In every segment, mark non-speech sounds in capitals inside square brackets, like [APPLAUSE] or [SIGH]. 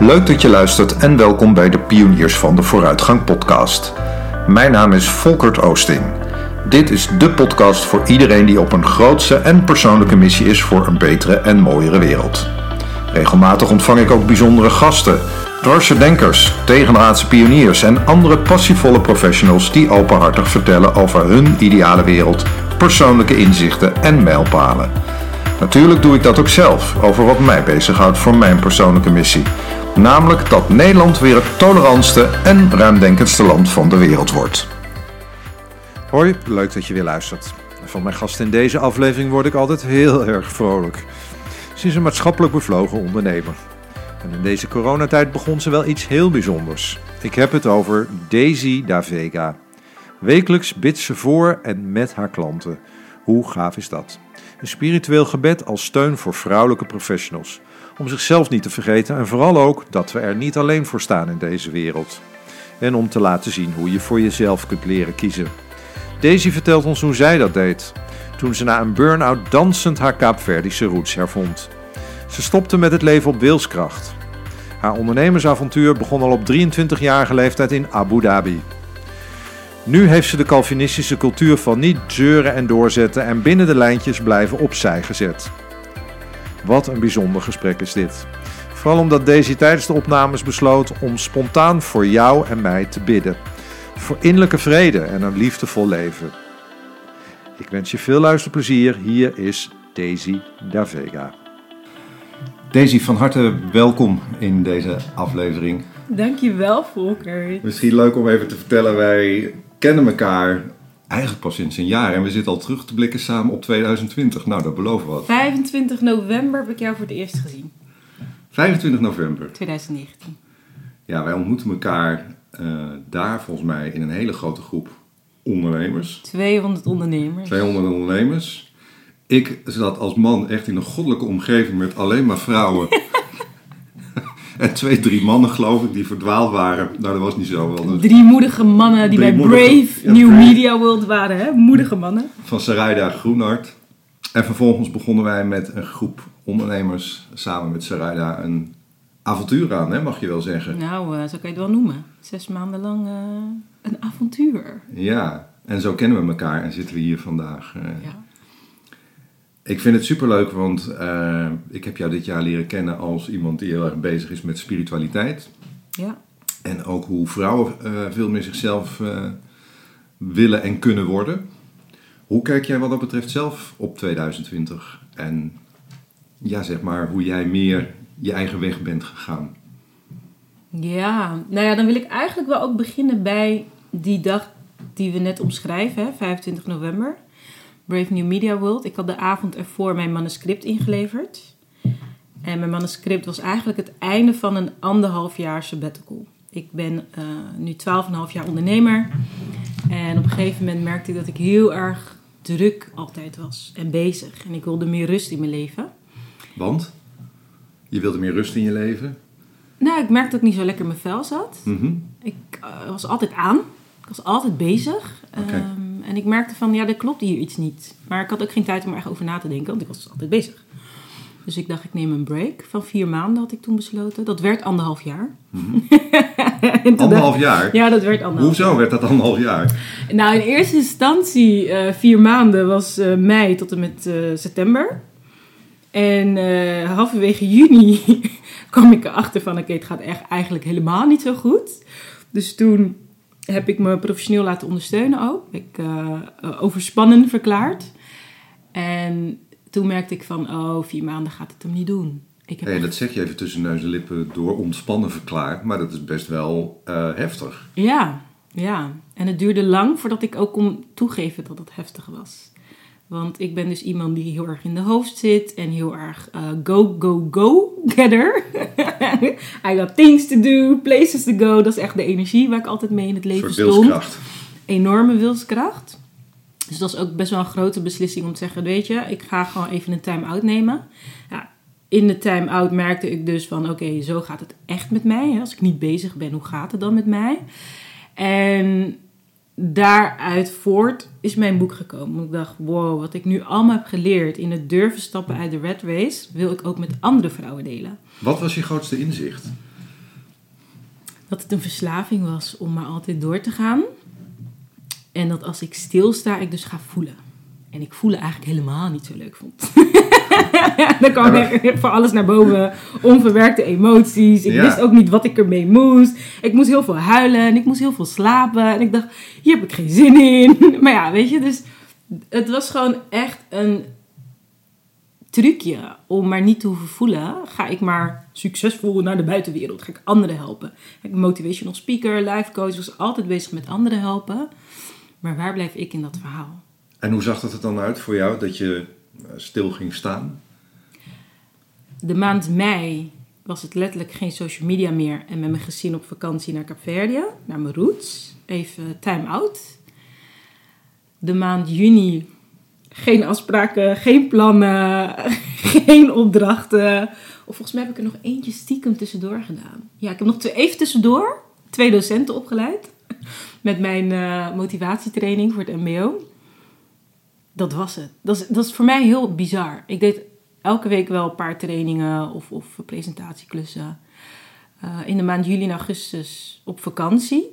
Leuk dat je luistert en welkom bij de Pioniers van de Vooruitgang podcast. Mijn naam is Volkert Oosting. Dit is de podcast voor iedereen die op een grootse en persoonlijke missie is voor een betere en mooiere wereld. Regelmatig ontvang ik ook bijzondere gasten, dwarse denkers, tegenraadse pioniers en andere passievolle professionals die openhartig vertellen over hun ideale wereld, persoonlijke inzichten en mijlpalen. Natuurlijk doe ik dat ook zelf, over wat mij bezighoudt voor mijn persoonlijke missie. Namelijk dat Nederland weer het tolerantste en ruimdenkendste land van de wereld wordt. Hoi, leuk dat je weer luistert. Van mijn gast in deze aflevering word ik altijd heel [LAUGHS] erg vrolijk. Ze is een maatschappelijk bevlogen ondernemer. En in deze coronatijd begon ze wel iets heel bijzonders. Ik heb het over Daisy Da Vega. Wekelijks bidt ze voor en met haar klanten. Hoe gaaf is dat? Een spiritueel gebed als steun voor vrouwelijke professionals. Om zichzelf niet te vergeten en vooral ook dat we er niet alleen voor staan in deze wereld. En om te laten zien hoe je voor jezelf kunt leren kiezen. Daisy vertelt ons hoe zij dat deed. Toen ze na een burn-out dansend haar Kaapverdische roots hervond. Ze stopte met het leven op wilskracht. Haar ondernemersavontuur begon al op 23-jarige leeftijd in Abu Dhabi. Nu heeft ze de Calvinistische cultuur van niet zeuren en doorzetten en binnen de lijntjes blijven opzij gezet. Wat een bijzonder gesprek is dit. Vooral omdat Daisy tijdens de opnames besloot om spontaan voor jou en mij te bidden. Voor innerlijke vrede en een liefdevol leven. Ik wens je veel luisterplezier. Hier is Daisy Da Vega. Daisy, van harte welkom in deze aflevering. Dankjewel, Volker. Misschien leuk om even te vertellen, wij kennen elkaar eigenlijk pas sinds een jaar en we zitten al terug te blikken samen op 2020. Nou, dat beloven we wat. 25 november heb ik jou voor het eerst gezien. 25 november. 2019. Ja, wij ontmoeten elkaar uh, daar volgens mij in een hele grote groep ondernemers. 200 ondernemers. 200 ondernemers. Ik zat als man echt in een goddelijke omgeving met alleen maar vrouwen. [LAUGHS] [LAUGHS] En twee, drie mannen, geloof ik, die verdwaald waren. Nou, dat was niet zo. Wel. Drie moedige mannen die bij Brave New Media World waren, hè? Moedige mannen. Van Sarayda Groenhart. En vervolgens begonnen wij met een groep ondernemers samen met Sarayda een avontuur aan, hè, mag je wel zeggen. Nou, uh, zo kan je het wel noemen. Zes maanden lang uh, een avontuur. Ja, en zo kennen we elkaar en zitten we hier vandaag. Uh, ja. Ik vind het superleuk, want uh, ik heb jou dit jaar leren kennen als iemand die heel erg bezig is met spiritualiteit. Ja. En ook hoe vrouwen uh, veel meer zichzelf uh, willen en kunnen worden. Hoe kijk jij wat dat betreft zelf op 2020? En ja, zeg maar, hoe jij meer je eigen weg bent gegaan? Ja, nou ja, dan wil ik eigenlijk wel ook beginnen bij die dag die we net omschrijven, hè, 25 november. Brave New Media World. Ik had de avond ervoor mijn manuscript ingeleverd. En mijn manuscript was eigenlijk het einde van een anderhalf jaar sabbatical. Ik ben uh, nu 12,5 jaar ondernemer. En op een gegeven moment merkte ik dat ik heel erg druk altijd was en bezig. En ik wilde meer rust in mijn leven. Want? Je wilde meer rust in je leven? Nou, ik merkte dat ik niet zo lekker in mijn vel zat. Mm -hmm. Ik uh, was altijd aan. Ik was altijd bezig. Okay. Um, en ik merkte van, ja, er klopt hier iets niet. Maar ik had ook geen tijd om er echt over na te denken, want ik was altijd bezig. Dus ik dacht, ik neem een break van vier maanden, had ik toen besloten. Dat werd anderhalf jaar. [LAUGHS] Mm -hmm. anderhalf jaar? Ja, dat werd anderhalf Hoezo jaar. werd dat anderhalf jaar? Nou, in eerste instantie uh, vier maanden was uh, mei tot en met uh, september. En halverwege juni [LAUGHS] kwam ik erachter van, oké, okay, het gaat echt eigenlijk helemaal niet zo goed. Dus toen heb ik me professioneel laten ondersteunen ook. Ik uh, overspannen verklaard. En toen merkte ik van, oh, vier maanden gaat het hem niet doen. Ik heb hey, echt... Dat zeg je even tussen neus en lippen door ontspannen verklaard. Maar dat is best wel uh, heftig. Ja, ja. En het duurde lang voordat ik ook kon toegeven dat het heftig was. Want ik ben dus iemand die heel erg in de hoofd zit en heel erg uh, go, go, go getter. [LAUGHS] I got things to do, places to go. Dat is echt de energie waar ik altijd mee in het leven stond. Enorme wilskracht. Dus dat is ook best wel een grote beslissing om te zeggen, weet je, ik ga gewoon even een time-out nemen. Ja, in de time-out merkte ik dus van, oké, okay, zo gaat het echt met mij. Als ik niet bezig ben, hoe gaat het dan met mij? En daaruit voort is mijn boek gekomen. Ik dacht, wow, wat ik nu allemaal heb geleerd in het durven stappen uit de red race, wil ik ook met andere vrouwen delen. Wat was je grootste inzicht? dat het een verslaving was om maar altijd door te gaan. En dat als ik stilsta, ik dus ga voelen. En ik voelen eigenlijk helemaal niet zo leuk vond. [LAUGHS] [LAUGHS] Dan kwam er [LAUGHS] voor alles naar boven. Onverwerkte emoties. Ik Ja. wist ook niet wat ik ermee moest. Ik moest heel veel huilen en ik moest heel veel slapen. En ik dacht, hier heb ik geen zin in. [LAUGHS] Maar ja, weet je, dus het was gewoon echt een trucje om maar niet te hoeven voelen. Ga ik maar succesvol naar de buitenwereld. Ga ik anderen helpen. Ik ben motivational speaker, life coach. Was altijd bezig met anderen helpen. Maar waar blijf ik in dat verhaal? En hoe zag dat er dan uit voor jou dat je stil ging staan? De maand mei was het letterlijk geen social media meer. En met mijn gezin op vakantie naar Kaapverdië, naar mijn roots. Even time out. De maand juni geen afspraken, geen plannen, [LAUGHS] geen opdrachten. Of volgens mij heb ik er nog eentje stiekem tussendoor gedaan. Ja, ik heb nog twee, even tussendoor twee docenten opgeleid. Met mijn eh, motivatietraining voor het mbo. Dat was het. Dat is, dat is voor mij heel bizar. Ik deed elke week wel een paar trainingen of, of presentatieklussen. Eh, in de maand juli en augustus op vakantie.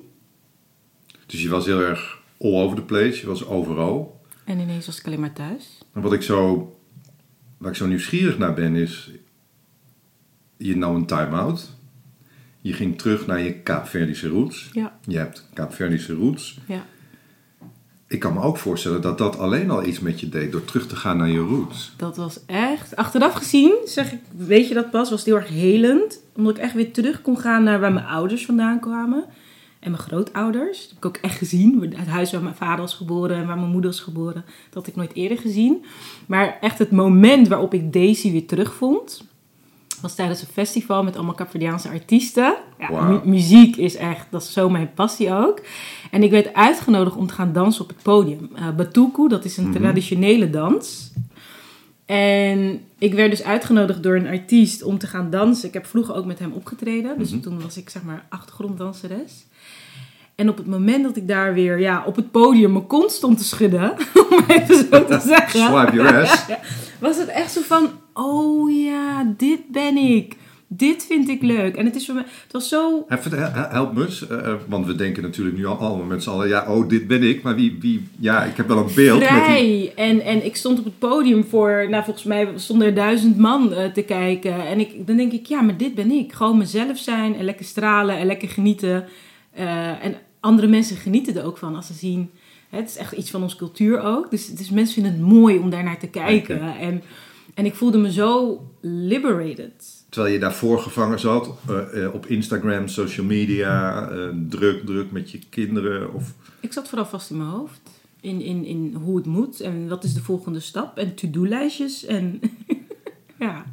Dus je was heel erg all over the place, je was overal. En ineens was ik alleen maar thuis. En wat ik zo, waar ik zo nieuwsgierig naar ben is, je nam een time-out. Je ging terug naar je Kaapverdische roots. Ja, Je hebt Kaapverdische roots. ja. Ik kan me ook voorstellen dat dat alleen al iets met je deed door terug te gaan naar je roots. Dat was echt, achteraf gezien, zeg ik, weet je dat pas, was het heel erg helend. Omdat ik echt weer terug kon gaan naar waar mijn ouders vandaan kwamen. En mijn grootouders. Dat heb ik ook echt gezien. Het huis waar mijn vader was geboren en waar mijn moeder was geboren. Dat had ik nooit eerder gezien. Maar echt het moment waarop ik Daisy weer terugvond... was tijdens een festival met allemaal Capverdiaanse artiesten. Ja, mu- muziek is echt, dat is zo mijn passie ook. En ik werd uitgenodigd om te gaan dansen op het podium. Eh Batuku, dat is een traditionele dans. En ik werd dus uitgenodigd door een artiest om te gaan dansen. Ik heb vroeger ook met hem opgetreden. Dus toen was ik zeg maar achtergronddanseres. En op het moment dat ik daar weer ja, op het podium mijn kont stond te schudden, [LAUGHS] om even zo te [LAUGHS] zeggen, Swipe your ass. [LAUGHS] was het echt zo van: oh ja, dit ben ik. Dit vind ik leuk. En het is voor mij, het was zo help me eens, eh, eh, want we denken natuurlijk nu al allemaal met z'n allen, ja, oh, dit ben ik. Maar wie, wie ja, ik heb wel een beeld met die... En, en ik stond op het podium voor, nou volgens mij stonden er duizend man eh, te kijken. En ik, dan denk ik, ja, maar dit ben ik. Gewoon mezelf zijn en lekker stralen en lekker genieten. En andere mensen genieten er ook van als ze zien. Het is echt iets van onze cultuur ook. Dus, dus mensen vinden het mooi om daar naar te kijken. En, en ik voelde me zo liberated. Terwijl je daarvoor gevangen zat eh, eh, op Instagram, social media, eh, druk, druk met je kinderen. Of... Ik zat vooral vast in mijn hoofd. In, in, in hoe het moet en wat is de volgende stap. En to-do-lijstjes. En [LAUGHS] ja.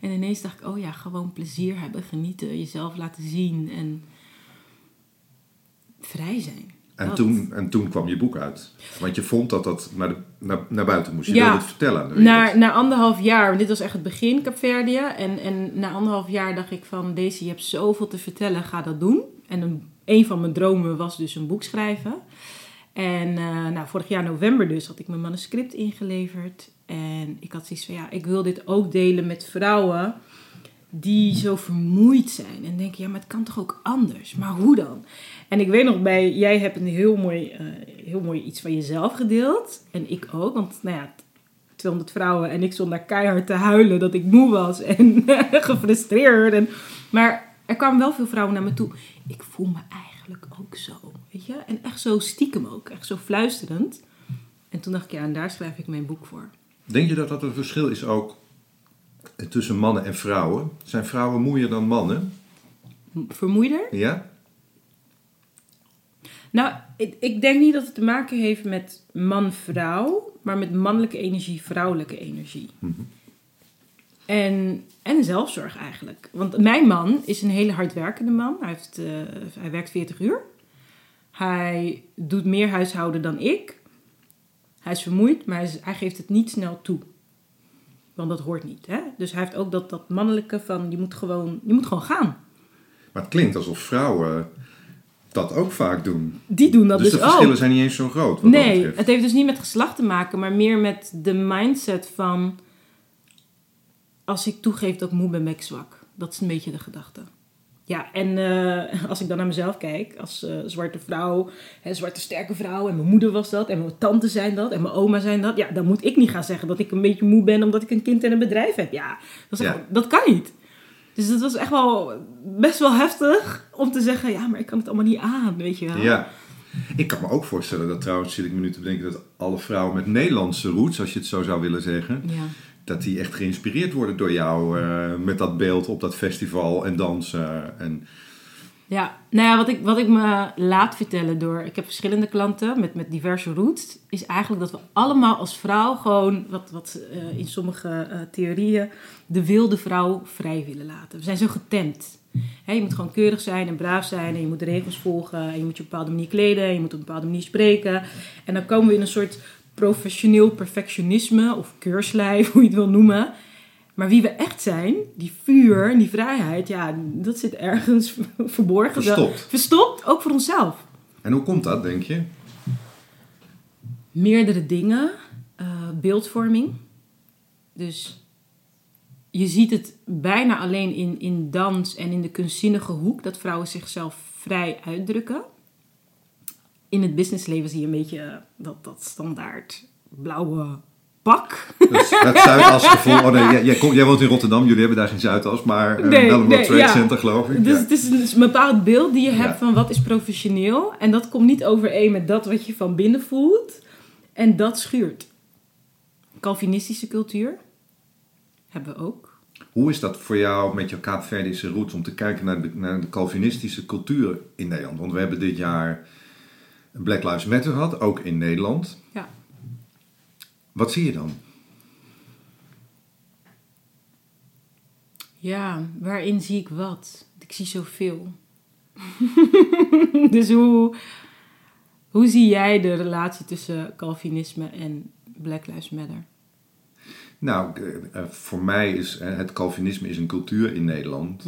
En ineens dacht ik, oh ja, gewoon plezier hebben, genieten, jezelf laten zien en vrij zijn. En, Dat. toen, en toen kwam je boek uit. Want je vond dat dat naar, de, naar, naar buiten moest. Je Ja. wilde het vertellen aan de wereld. Na, na anderhalf jaar, want dit was echt het begin Capverdië. En, en na anderhalf jaar dacht ik van, Daisy, je hebt zoveel te vertellen, ga dat doen. En een, een van mijn dromen was dus een boek schrijven. En eh, nou, vorig jaar november dus had ik mijn manuscript ingeleverd. En ik had zoiets van, ja, ik wil dit ook delen met vrouwen die zo vermoeid zijn. En denken, ja, maar het kan toch ook anders? Maar hoe dan? En ik weet nog bij, jij hebt een heel mooi, eh, heel mooi iets van jezelf gedeeld. En ik ook, want nou ja, 200 vrouwen en ik stond daar keihard te huilen dat ik moe was en [LAUGHS] gefrustreerd. En, maar er kwamen wel veel vrouwen naar me toe. Ik voel me eigenlijk ook zo, weet je? En echt zo stiekem ook, echt zo fluisterend. En toen dacht ik, ja, en daar schrijf ik mijn boek voor. Denk je dat dat een verschil is ook tussen mannen en vrouwen? Zijn vrouwen moeier dan mannen? Vermoeider? Ja? Nou, ik, ik denk niet dat het te maken heeft met man-vrouw, maar met mannelijke energie, vrouwelijke energie. En, en zelfzorg eigenlijk. Want mijn man is een hele hardwerkende man. Hij, heeft, eh, hij werkt 40 uur. Hij doet meer huishouden dan ik. Hij is vermoeid, maar hij geeft het niet snel toe. Want dat hoort niet. Hè? Dus hij heeft ook dat, dat mannelijke van je moet, gewoon, je moet gewoon gaan. Maar het klinkt alsof vrouwen dat ook vaak doen. Die doen dat dus dus, de ook. verschillen zijn niet eens zo groot. Wat Nee, het heeft dus niet met geslacht te maken, maar meer met de mindset van als ik toegeef dat ik moe ben, ben ik zwak. Dat is een beetje de gedachte. Ja, en eh, [LAUGHS] als ik dan naar mezelf kijk, als uh, zwarte vrouw, hè, zwarte sterke vrouw, en mijn moeder was dat, en mijn tante zijn dat, en mijn oma zijn dat, ja, dan moet ik niet gaan zeggen dat ik een beetje moe ben omdat ik een kind en een bedrijf heb. Ja, dat, is Ja. echt- dat kan niet. Dus dat was echt wel best wel heftig om te zeggen, ja, maar ik kan het allemaal niet aan, weet je wel. Ja. Ik kan me ook voorstellen dat trouwens, zit ik me nu te bedenken, dat alle vrouwen met Nederlandse roots, als je het zo zou willen zeggen, Ja. Dat die echt geïnspireerd worden door jou eh, met dat beeld op dat festival en dansen. En, Ja, nou ja, wat ik, wat ik me laat vertellen door... Ik heb verschillende klanten met, met diverse roots. Is eigenlijk dat we allemaal als vrouw gewoon... Wat, wat eh, in sommige eh, theorieën... De wilde vrouw vrij willen laten. We zijn zo getemd. Hè, je moet gewoon keurig zijn en braaf zijn. En je moet de regels volgen. En je moet je op een bepaalde manier kleden. En je moet op een bepaalde manier spreken. En dan komen we in een soort professioneel perfectionisme... Of keurslijf, [LAUGHS] hoe je het wil noemen... Maar wie we echt zijn, die vuur en die vrijheid, ja, dat zit ergens [LAUGHS] verborgen. Verstopt. Verstopt, ook voor onszelf. en hoe komt dat, denk je? Meerdere dingen. eh, beeldvorming. Dus je ziet het bijna alleen in, in dans en in de kunstzinnige hoek, dat vrouwen zichzelf vrij uitdrukken. In het businessleven zie je een beetje eh, dat, dat standaard blauwe pak. Dat, dat Zuidas gevoel. Oh nee, jij, jij, komt- jij woont in Rotterdam, jullie hebben daar geen Zuidas, maar Nee, wel een nee, Trade ja. Center, geloof ik. Dus Ja. het is een, het bepaald beeld die je hebt van wat is professioneel. En dat komt niet overeen met dat wat je van binnen voelt. En dat schuurt. Calvinistische cultuur hebben we ook. Hoe is dat voor jou met jouw Kaapverdische roots om te kijken naar de, naar de Calvinistische cultuur in Nederland? Want we hebben dit jaar Black Lives Matter gehad, ook in Nederland. Ja. Wat zie je dan? Ja, waarin zie ik wat? Ik zie zoveel. [LAUGHS] dus hoe, hoe zie jij de relatie tussen Calvinisme en Black Lives Matter? Nou, eh, eh, voor mij is eh, het Calvinisme is een cultuur in Nederland.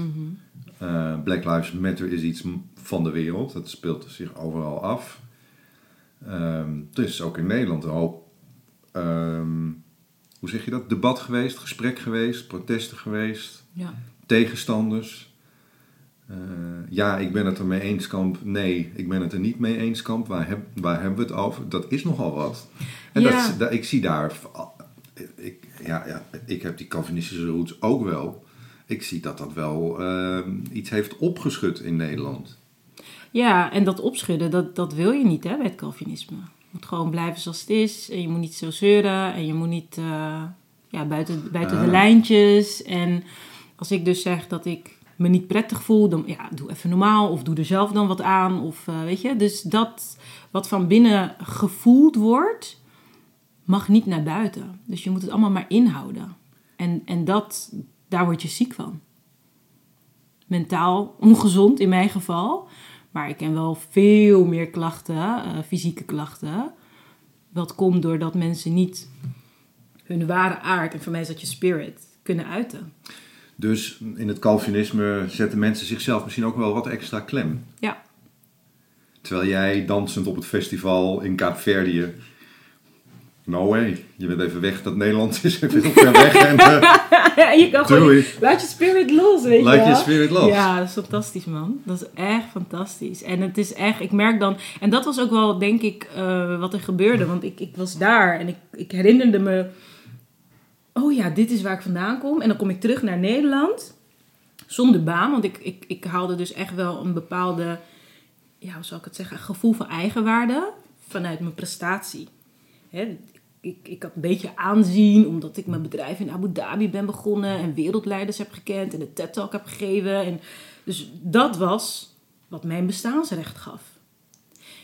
Eh, Black Lives Matter is iets van de wereld. Dat speelt zich overal af. Ehm, er is ook in Nederland een hoop, ehm, hoe zeg je dat, debat geweest, gesprek geweest, protesten geweest, Ja. tegenstanders. Eh, ja, ik ben het er mee eens, kamp. Nee, ik ben het er niet mee eens, kamp. Waar, heb, waar hebben we het over? Dat is nogal wat. En Ja. dat, dat, ik zie daar... Ik, ja, ja, ik heb die Calvinistische roots ook wel. Ik zie dat dat wel ehm, iets heeft opgeschud in Nederland. Ja, en dat opschudden, dat, dat wil je niet hè, bij het Calvinisme. Je moet gewoon blijven zoals het is. En je moet niet zo zeuren. En je moet niet eh, ja, buiten, buiten de Ah. lijntjes. En als ik dus zeg dat ik me niet prettig voel, dan ja, doe even normaal. Of doe er zelf dan wat aan. Of eh, weet je. Dus dat wat van binnen gevoeld wordt, mag niet naar buiten. Dus je moet het allemaal maar inhouden. En, en dat, daar word je ziek van. Mentaal ongezond in mijn geval. Maar ik ken wel veel meer klachten, eh, fysieke klachten. Wat komt doordat mensen niet hun ware aard, en voor mij is dat je spirit, kunnen uiten. Dus in het Calvinisme zetten mensen zichzelf misschien ook wel wat extra klem. Ja, Terwijl jij dansend op het festival in Kaapverdië... No way, je bent even weg. Dat Nederland is [LAUGHS] even heel ver weg. En, eh, [LAUGHS] je kan gewoon, laat je spirit los, weet Laat je je wel. spirit los. Ja, dat is fantastisch, man. Dat is echt fantastisch. En het is echt, ik merk dan, en dat was ook wel, denk ik, eh, wat er gebeurde. Want ik, ik was daar en ik, ik herinnerde me, oh ja, dit is waar ik vandaan kom. En dan kom ik terug naar Nederland, zonder baan. Want ik, ik, ik haalde dus echt wel een bepaalde, ja, hoe zal ik het zeggen, gevoel van eigenwaarde vanuit mijn prestatie. Ik, ik had een beetje aanzien, omdat ik mijn bedrijf in Abu Dhabi ben begonnen en wereldleiders heb gekend en de TED Talk heb gegeven. En dus dat was wat mijn bestaansrecht gaf.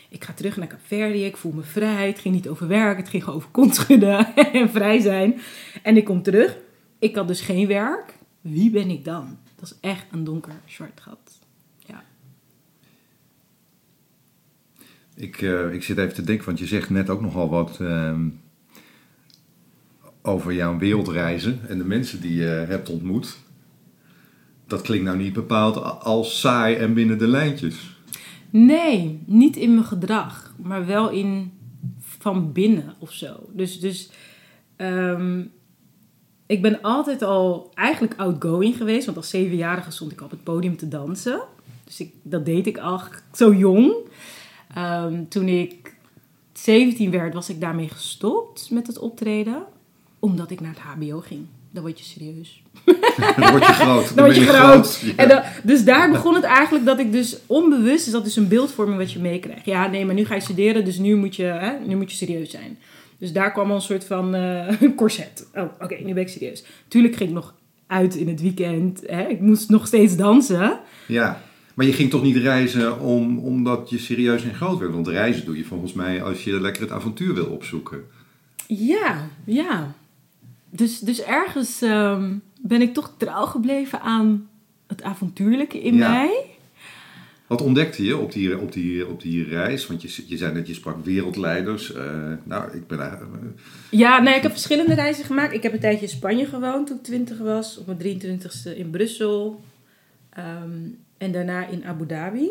Ik ga terug naar Kaapverdië, ik voel me vrij, het ging niet over werk, het ging over kont schudden [LAUGHS] en vrij zijn. En ik kom terug, ik had dus geen werk. Wie ben ik dan? Dat is echt een donker zwart gat. Ja. Ik, eh, ik zit even te denken, want je zegt net ook nogal wat ehm, over jouw wereldreizen en de mensen die je hebt ontmoet. Dat klinkt nou niet bepaald als saai en binnen de lijntjes. Nee, niet in mijn gedrag, maar wel in van binnen of zo. Dus, dus ehm, ik ben altijd al eigenlijk outgoing geweest. Want als zevenjarige stond ik op het podium te dansen. Dus ik, dat deed ik al zo jong. Ehm, toen ik 17 werd, was ik daarmee gestopt met het optreden. Omdat ik naar het HBO ging. Dan word je serieus. [LAUGHS] Dan word je groot. Dan word je groot. Ja. En dan- dus daar begon het eigenlijk dat ik dus onbewust, is dat dus een beeldvorming wat je meekrijgt. Ja, nee, maar nu ga je studeren, dus nu moet je, hè, nu moet je serieus zijn. Dus daar kwam al een soort van eh, [LAUGHS] corset. Oh, oké, nu ben ik serieus. Tuurlijk ging ik nog uit in het weekend. Hè? Ik moest nog steeds dansen. Ja, maar je ging toch niet reizen om, omdat je serieus en groot werd? Want reizen doe je volgens mij als je lekker het avontuur wil opzoeken. Ja, ja. Dus, dus ergens ehm, ben ik toch trouw gebleven aan het avontuurlijke in Ja. mij. Wat ontdekte je op die, op die, op die reis? Want je, je zei net, je sprak wereldleiders. Eh, nou, ik ben eigenlijk... eh, Ja, nee, ik heb verschillende reizen gemaakt. Ik heb een tijdje in Spanje gewoond toen ik 20 was. Op mijn 23ste in Brussel. Ehm, en daarna in Abu Dhabi.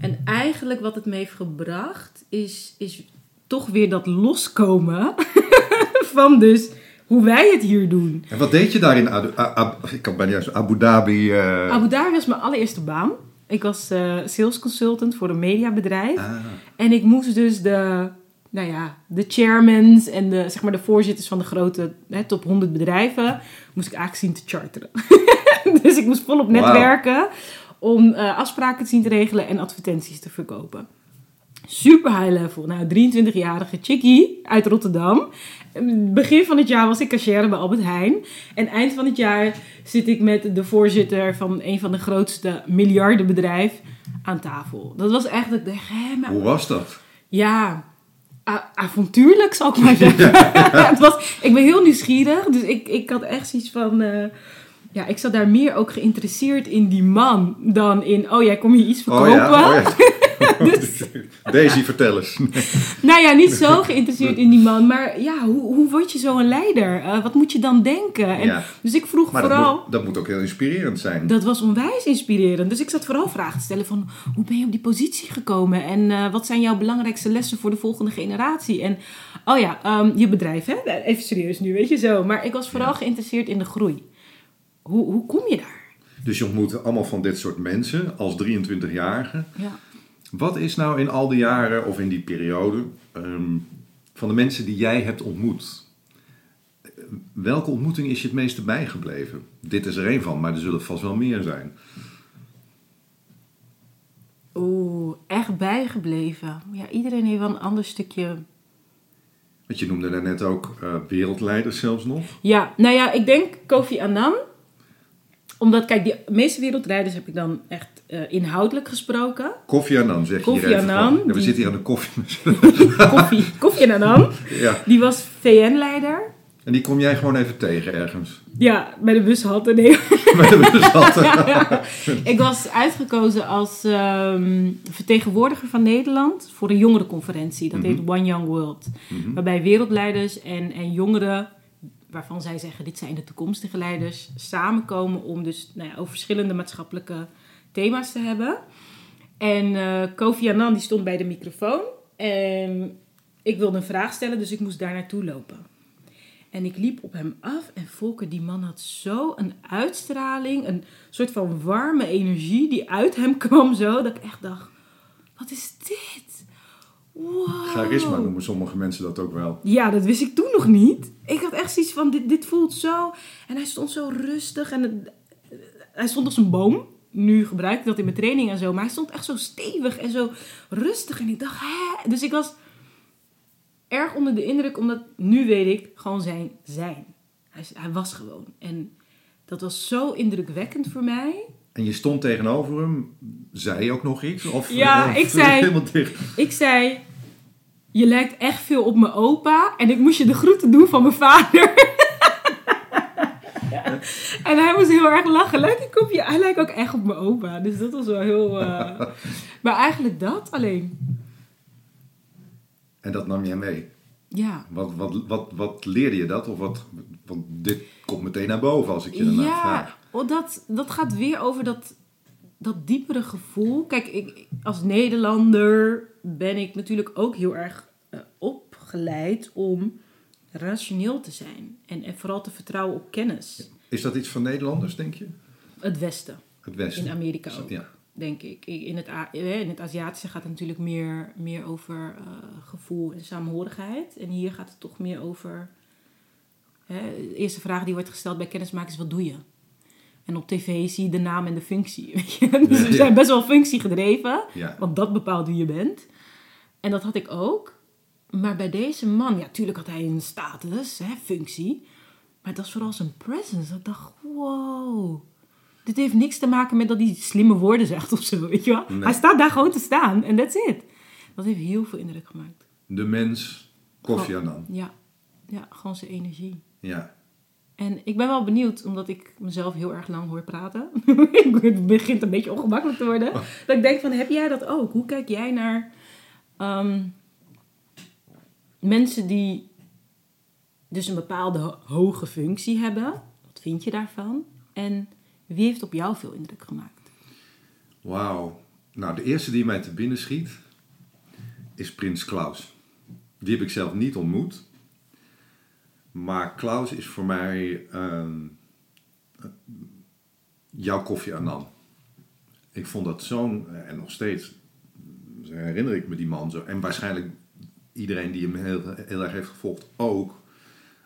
En eigenlijk wat het me heeft gebracht is, is toch weer dat loskomen [LAUGHS] [LAUGHS] van dus hoe wij het hier doen. En wat deed je daar in Abu, ik kan bijna juist Abu Dhabi? eh, Abu Dhabi was mijn allereerste baan. Ik was eh sales consultant voor een mediabedrijf. ah, En ik moest dus de, nou ja, de chairmans en de, zeg maar de voorzitters van de grote hè, top 100 bedrijven, moest ik eigenlijk zien te charteren. [LAUGHS] dus ik moest volop netwerken om eh, afspraken te zien te regelen en advertenties te verkopen. Super high level. Nou, 23-jarige chickie uit Rotterdam. Begin van het jaar was ik cashier bij Albert Heijn. En eind van het jaar zit ik met de voorzitter van een van de grootste miljardenbedrijf aan tafel. Dat was echt, ik dacht, hè, maar hoe was dat? ja, avontuurlijk zal ik maar zeggen. [LAUGHS] [LAUGHS] het was, ik ben heel nieuwsgierig, dus ik, ik had echt zoiets van... eh, ja, ik zat daar meer ook geïnteresseerd in die man dan in... Oh, jij kom hier iets verkopen? Oh ja, oh ja. [LAUGHS] Daisy, vertel eens. [LAUGHS] Nou ja, niet zo geïnteresseerd in die man. Maar ja, hoe, hoe word je zo een leider? Eh, wat moet je dan denken? En, Ja. Dus ik vroeg Maar dat vooral... moet, dat moet ook heel inspirerend zijn. Dat was onwijs inspirerend. Dus ik zat vooral vragen te stellen van... Hoe ben je op die positie gekomen? En eh, wat zijn jouw belangrijkste lessen voor de volgende generatie? En oh ja, ehm, je bedrijf, hè? Even serieus nu, weet je zo. Maar ik was vooral Ja. geïnteresseerd in de groei. Hoe, hoe kom je daar? Dus je ontmoet allemaal van dit soort mensen als 23-jarige. Ja. Wat is nou in al die jaren of in die periode ehm, van de mensen die jij hebt ontmoet? Welke ontmoeting is je het meeste bijgebleven? Dit is er één van, maar er zullen vast wel meer zijn. Oeh, echt bijgebleven. Ja, iedereen heeft wel een ander stukje Want je noemde daarnet ook eh, wereldleiders zelfs nog. Ja, nou ja, ik denk Kofi Annan. Omdat, kijk, die meeste wereldrijders heb ik dan echt eh, inhoudelijk gesproken. Koffie Annan, zeg je even Annan. Ja, we die- zitten hier aan de koffie. Kofi, Kofi Annan. ja. Die was VN-leider. En die kom jij gewoon even tegen ergens. Ja, bij de bushalte. Nee. [LAUGHS] Bij de bushalte. [LAUGHS] ik was uitgekozen als ehm, vertegenwoordiger van Nederland voor een jongerenconferentie. Dat heet One Young World. Mhm. Waarbij wereldleiders en, en jongeren, waarvan zij zeggen dit zijn de toekomstige leiders, samenkomen om dus nou ja, over verschillende maatschappelijke thema's te hebben. En eh, Kofi Annan die stond bij de microfoon en ik wilde een vraag stellen, dus ik moest daar naartoe lopen. En ik liep op hem af en Volker, die man had zo een uitstraling, een soort van warme energie die uit hem [LAUGHS] kwam zo, dat ik echt dacht, wat is dit? Wow. Charisma noemen sommige mensen dat ook wel. Ja, dat wist ik toen nog niet. Ik had echt zoiets van, dit, dit voelt zo... En hij stond zo rustig en het- hij stond als een boom. Nu gebruik ik dat in mijn training en zo. Maar hij stond echt zo stevig en zo rustig. En ik dacht, hè? Dus ik was erg onder de indruk, omdat nu weet ik gewoon zijn zijn. Hij, hij was gewoon. En dat was zo indrukwekkend voor mij. En je stond tegenover hem. Zei je ook nog iets? Of, Ja, of- ik [LAUGHS] zei- Helemaal dicht. Ik zei, je lijkt echt veel op mijn opa. En ik moest je de groeten doen van mijn vader. [LAUGHS] En hij moest heel erg lachen. Lijkt ik op je? Hij lijkt ook echt op mijn opa. Dus dat was wel heel... eh, [LAUGHS] Maar eigenlijk dat alleen. En dat nam jij mee. Ja. Wat, wat, wat, wat leerde je dat? Of wat, want dit komt meteen naar boven als ik je daarna Ja, vraag. Oh, dat, dat gaat weer over dat, dat diepere gevoel. Kijk, ik, als Nederlander ben ik natuurlijk ook heel erg eh, opgeleid om rationeel te zijn. En, en vooral te vertrouwen op kennis. Is dat iets van Nederlanders, denk je? Het Westen. Het Westen. In Amerika ook. Ja. Denk ik. In het, eh, in het Aziatische gaat het natuurlijk meer, meer over eh, gevoel en samenhorigheid. En hier gaat het toch meer over. Hè, de eerste vraag die wordt gesteld bij kennismakers: wat doe je? En op tv zie je de naam en de functie. [LAUGHS] Weet je? Dus we zijn best wel functiegedreven. Ja. Want dat bepaalt wie je bent. En dat had ik ook. Maar bij deze man, ja, tuurlijk had hij een status, hè, functie. Maar dat was vooral zijn presence. Ik dacht, wow. Dit heeft niks te maken met dat hij slimme woorden zegt of zo, weet je wel. Nee. Hij staat daar gewoon te staan en that's it. Dat heeft heel veel indruk gemaakt. De mens, Kofi Annan. Ja, ja gewoon zijn energie. Ja. En ik ben wel benieuwd, omdat ik mezelf heel erg lang hoor praten. [LAUGHS] het begint een beetje ongemakkelijk te worden. Dat ik denk van, heb jij dat ook? Hoe kijk jij naar ehm, mensen die dus een bepaalde ho- hoge functie hebben? Wat vind je daarvan? En wie heeft op jou veel indruk gemaakt? Wauw. Nou, de eerste die mij te binnen schiet is Prins Klaus. Die heb ik zelf niet ontmoet. Maar Klaus is voor mij ehm, jouw koffie Annan. Ik vond dat zo'n, en nog steeds herinner ik me die man zo. En waarschijnlijk iedereen die hem heel, heel erg heeft gevolgd ook.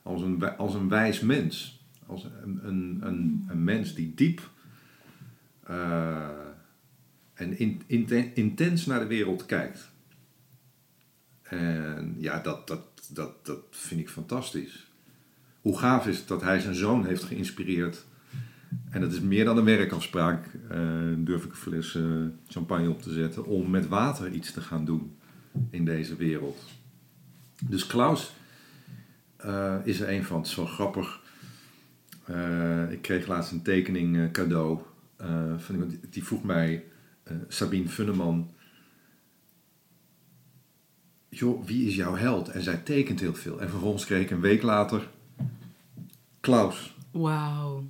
Als een, als een wijs mens. Als een, een, een, mens die diep eh, en in, inten- intens naar de wereld kijkt. En ja, dat, dat, dat, dat vind ik fantastisch. Hoe gaaf is het dat hij zijn zoon heeft geïnspireerd. En dat is meer dan een werkafspraak, eh, durf ik een fles eh, champagne op te zetten, om met water iets te gaan doen in deze wereld. Dus Klaus eh, is er een van. Het is wel grappig. Ik kreeg laatst een tekening cadeau van iemand die- vroeg mij, Sabine Funneman, joh, wie is jouw held? En zij tekent heel veel. En vervolgens kreeg ik een week later Klaus Wauw.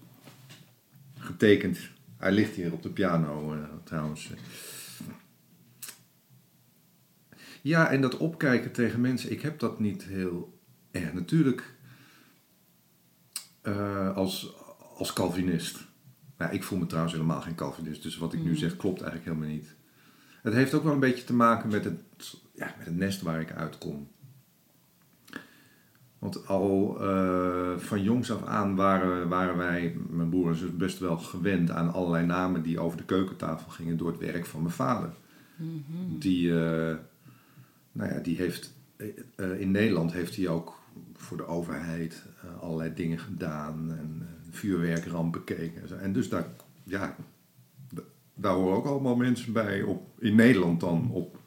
getekend. Hij ligt hier op de piano eh, trouwens. Ja, en dat opkijken tegen mensen, ik heb dat niet heel erg. Natuurlijk eh, als, als Calvinist. Nou, ik voel me trouwens helemaal geen Calvinist, dus wat ik nu zeg klopt eigenlijk helemaal niet. Het heeft ook wel een beetje te maken met het, ja, met het nest waar ik uitkom. Want al eh, van jongs af aan waren, waren wij, mijn broer en zus, best wel gewend aan allerlei namen die over de keukentafel gingen door het werk van mijn vader. Die, eh, nou ja, die heeft, eh, in Nederland heeft hij ook voor de overheid allerlei dingen gedaan en eh, vuurwerkramp bekeken. En, zo. en dus daar, ja, daar horen ook allemaal mensen bij, op, in Nederland dan, op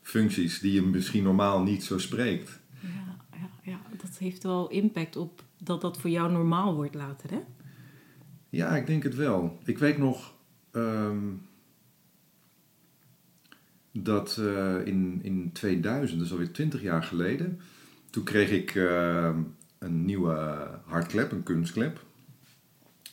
functies die je misschien normaal niet zo spreekt. Ja, ja, ja, dat heeft wel impact op dat dat voor jou normaal wordt later, hè? Ja, ik denk het wel. Ik weet nog ehm, dat eh, in, in 2000, dus alweer 20 jaar geleden, toen kreeg ik ehm, een nieuwe hartklep, een kunstklep.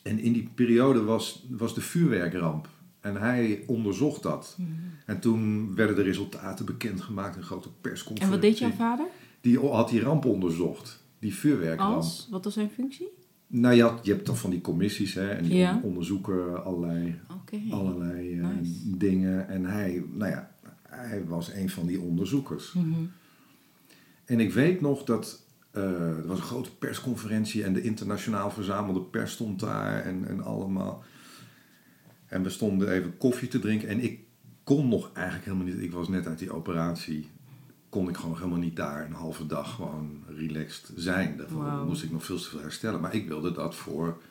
En in die periode was, was de vuurwerkramp. En hij onderzocht dat. En toen werden de resultaten bekendgemaakt, een grote En persconferentie. wat deed jouw vader? Die had die ramp onderzocht, die vuurwerkramp. Als? Wat was zijn functie? Nou ja, je hebt dan van die commissies hè, en die Ja. onderzoeken allerlei, allerlei eh, Nice. dingen. En hij, nou ja, hij was een van die onderzoekers. Mhm. En ik weet nog dat eh, er was een grote persconferentie en de internationaal verzamelde pers stond daar en, en allemaal. En we stonden even koffie te drinken en ik kon nog eigenlijk helemaal niet, ik was net uit die operatie, kon ik gewoon helemaal niet daar een halve dag gewoon relaxed zijn. Daarvoor moest ik nog veel te veel herstellen. Maar ik wilde dat voor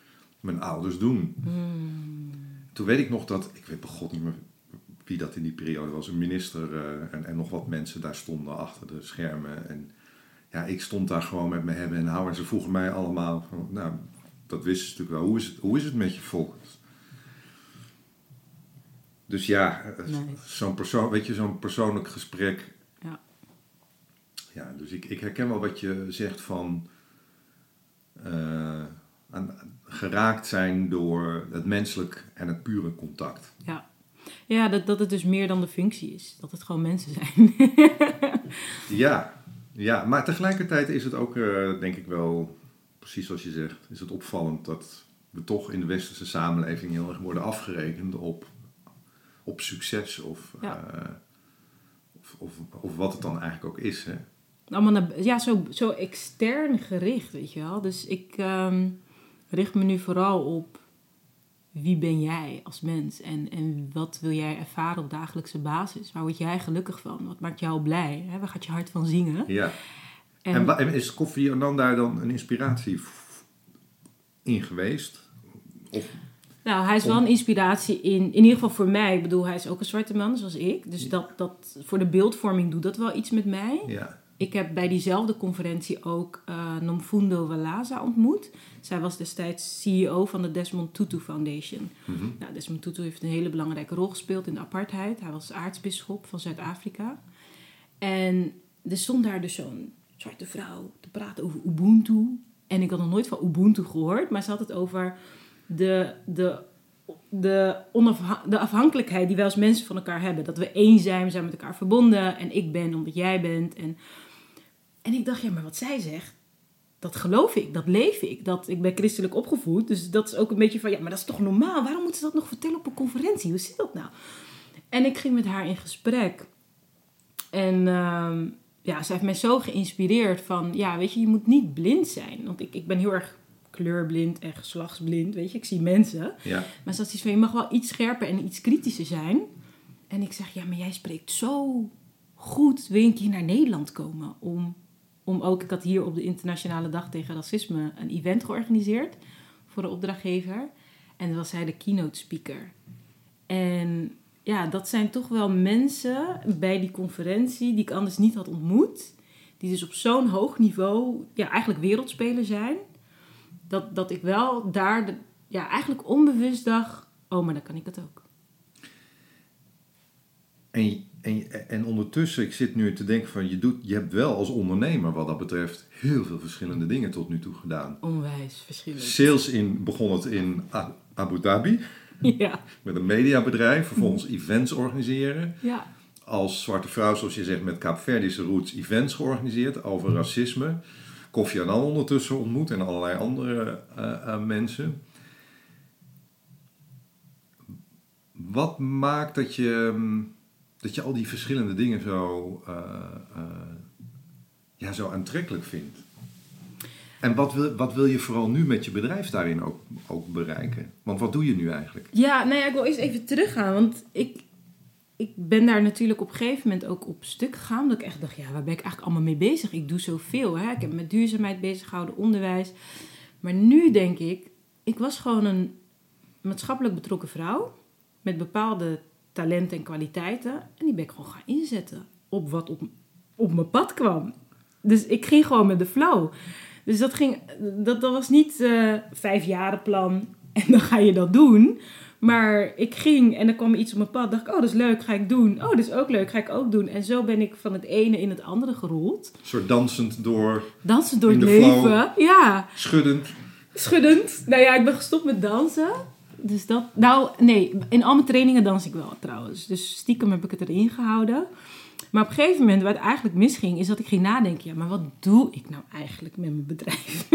mijn ouders doen. Hmm. Toen weet ik nog dat, ik weet bij god niet meer wie dat in die periode was, een minister eh, en, en nog wat mensen daar stonden achter de schermen. En ja, ik stond daar gewoon met mijn hebben en houden. En ze vroegen mij allemaal, van, nou, dat wisten ze natuurlijk wel, hoe is het, hoe is het met je volk? Dus ja, eh, Nice. zo'n persoon, weet je, zo'n persoonlijk gesprek. Ja. Dus ik, ik herken wel wat je zegt van eh, aan, geraakt zijn door het menselijk en het pure contact. Ja, ja dat, dat het dus meer dan de functie is. Dat het gewoon mensen zijn. [LAUGHS] Ja, Ja, maar tegelijkertijd is het ook, eh, denk ik wel, precies zoals je zegt, is het opvallend dat we toch in de westerse samenleving heel erg worden afgerekend op, op succes of, Ja. eh, of, of, of wat het dan eigenlijk ook is. Hè? Allemaal naar, ja, zo, zo extern gericht, weet je wel. Dus ik ehm, richt me nu vooral op wie ben jij als mens en, en wat wil jij ervaren op dagelijkse basis? Waar word jij gelukkig van? Wat maakt jou blij? Hè? Waar gaat je hart van zingen? Ja. En, is Koffie Annan daar dan een inspiratie in geweest? Of, nou, hij is wel een inspiratie in, in ieder geval voor mij. Ik bedoel, hij is ook een zwarte man, zoals ik. Dus dat, dat, voor de beeldvorming doet dat wel iets met mij. ja. Ik heb bij diezelfde conferentie ook eh Nomfundo Walaza ontmoet. Zij was destijds CEO van de Desmond Tutu Foundation. Mhm. Nou, Desmond Tutu heeft een hele belangrijke rol gespeeld in de apartheid. Hij was aartsbisschop van Zuid-Afrika. En er stond daar dus zo'n zwarte vrouw te praten over Ubuntu. En ik had nog nooit van Ubuntu gehoord, maar ze had het over de, de, de, de afhankelijkheid die wij als mensen van elkaar hebben. Dat we één zijn, we zijn met elkaar verbonden. En ik ben omdat jij bent. En, en ik dacht, ja, maar wat zij zegt, dat geloof ik, dat leef ik. Dat, ik ben christelijk opgevoed, dus dat is ook een beetje van, ja, maar dat is toch normaal? Waarom moeten ze dat nog vertellen op een conferentie? Hoe zit dat nou? En ik ging met haar in gesprek. En ehm, ja, ze heeft mij zo geïnspireerd van, ja, weet je, je moet niet blind zijn. Want ik, ik ben heel erg kleurblind en geslachtsblind, weet je. Ik zie mensen. Ja. Maar ze had iets van, je mag wel iets scherper en iets kritischer zijn. En ik zeg, ja, maar jij spreekt zo goed. Wil je een keer naar Nederland komen? Om, om ook, ik had hier op de Internationale Dag tegen Racisme een event georganiseerd voor de opdrachtgever. En dan was zij de keynote speaker. En ja, dat zijn toch wel mensen bij die conferentie die ik anders niet had ontmoet. Die dus op zo'n hoog niveau, ja, eigenlijk wereldspeler zijn. Dat, dat ik wel daar, de, ja, eigenlijk onbewust dacht, oh, maar dan kan ik het ook. En, en ondertussen, ik zit nu te denken van, je, doet, je hebt wel als ondernemer wat dat betreft heel veel verschillende dingen tot nu toe gedaan. Onwijs verschillend. Sales in, begon het in Abu Dhabi [LAUGHS] Ja, met een mediabedrijf, vervolgens events organiseren. ja, Als zwarte vrouw, zoals je zegt, met Kaapverdische roots events georganiseerd over racisme. Kofi Annan ondertussen ontmoet en allerlei andere eh, eh, mensen. Wat maakt dat je, mm, dat je al die verschillende dingen zo, eh, eh, ja, zo aantrekkelijk vindt? En wat wil, wat wil je vooral nu met je bedrijf daarin ook, ook bereiken? Want wat doe je nu eigenlijk? Ja, nou ja, ik wil eerst even teruggaan. Want ik, ik ben daar natuurlijk op een gegeven moment ook op stuk gegaan. Dat ik echt dacht, ja, waar ben ik eigenlijk allemaal mee bezig? Ik doe zoveel. Hè? Ik heb me met duurzaamheid bezig gehouden, onderwijs. Maar nu denk ik, ik was gewoon een maatschappelijk betrokken vrouw. Met bepaalde talenten en kwaliteiten. En die ben ik gewoon gaan inzetten op wat op, op mijn pad kwam. Dus ik ging gewoon met de flow. Dus dat, ging, dat, dat was niet eh vijfjarenplan en dan ga je dat doen. Maar ik ging en er kwam iets op mijn pad. Dacht ik, oh, dat is leuk, ga ik doen. Oh, dat is ook leuk, ga ik ook doen. En zo ben ik van het ene in het andere gerold. Een soort dansend door, Dansen door het flow. leven. Ja, schuddend. schuddend. Nou ja, ik ben gestopt met dansen. Dus dat, nou nee, in al mijn trainingen dans ik wel trouwens. Dus stiekem heb ik het erin gehouden. Maar op een gegeven moment, waar het eigenlijk misging, is dat ik ging nadenken. Ja, maar wat doe ik nou eigenlijk met mijn bedrijf?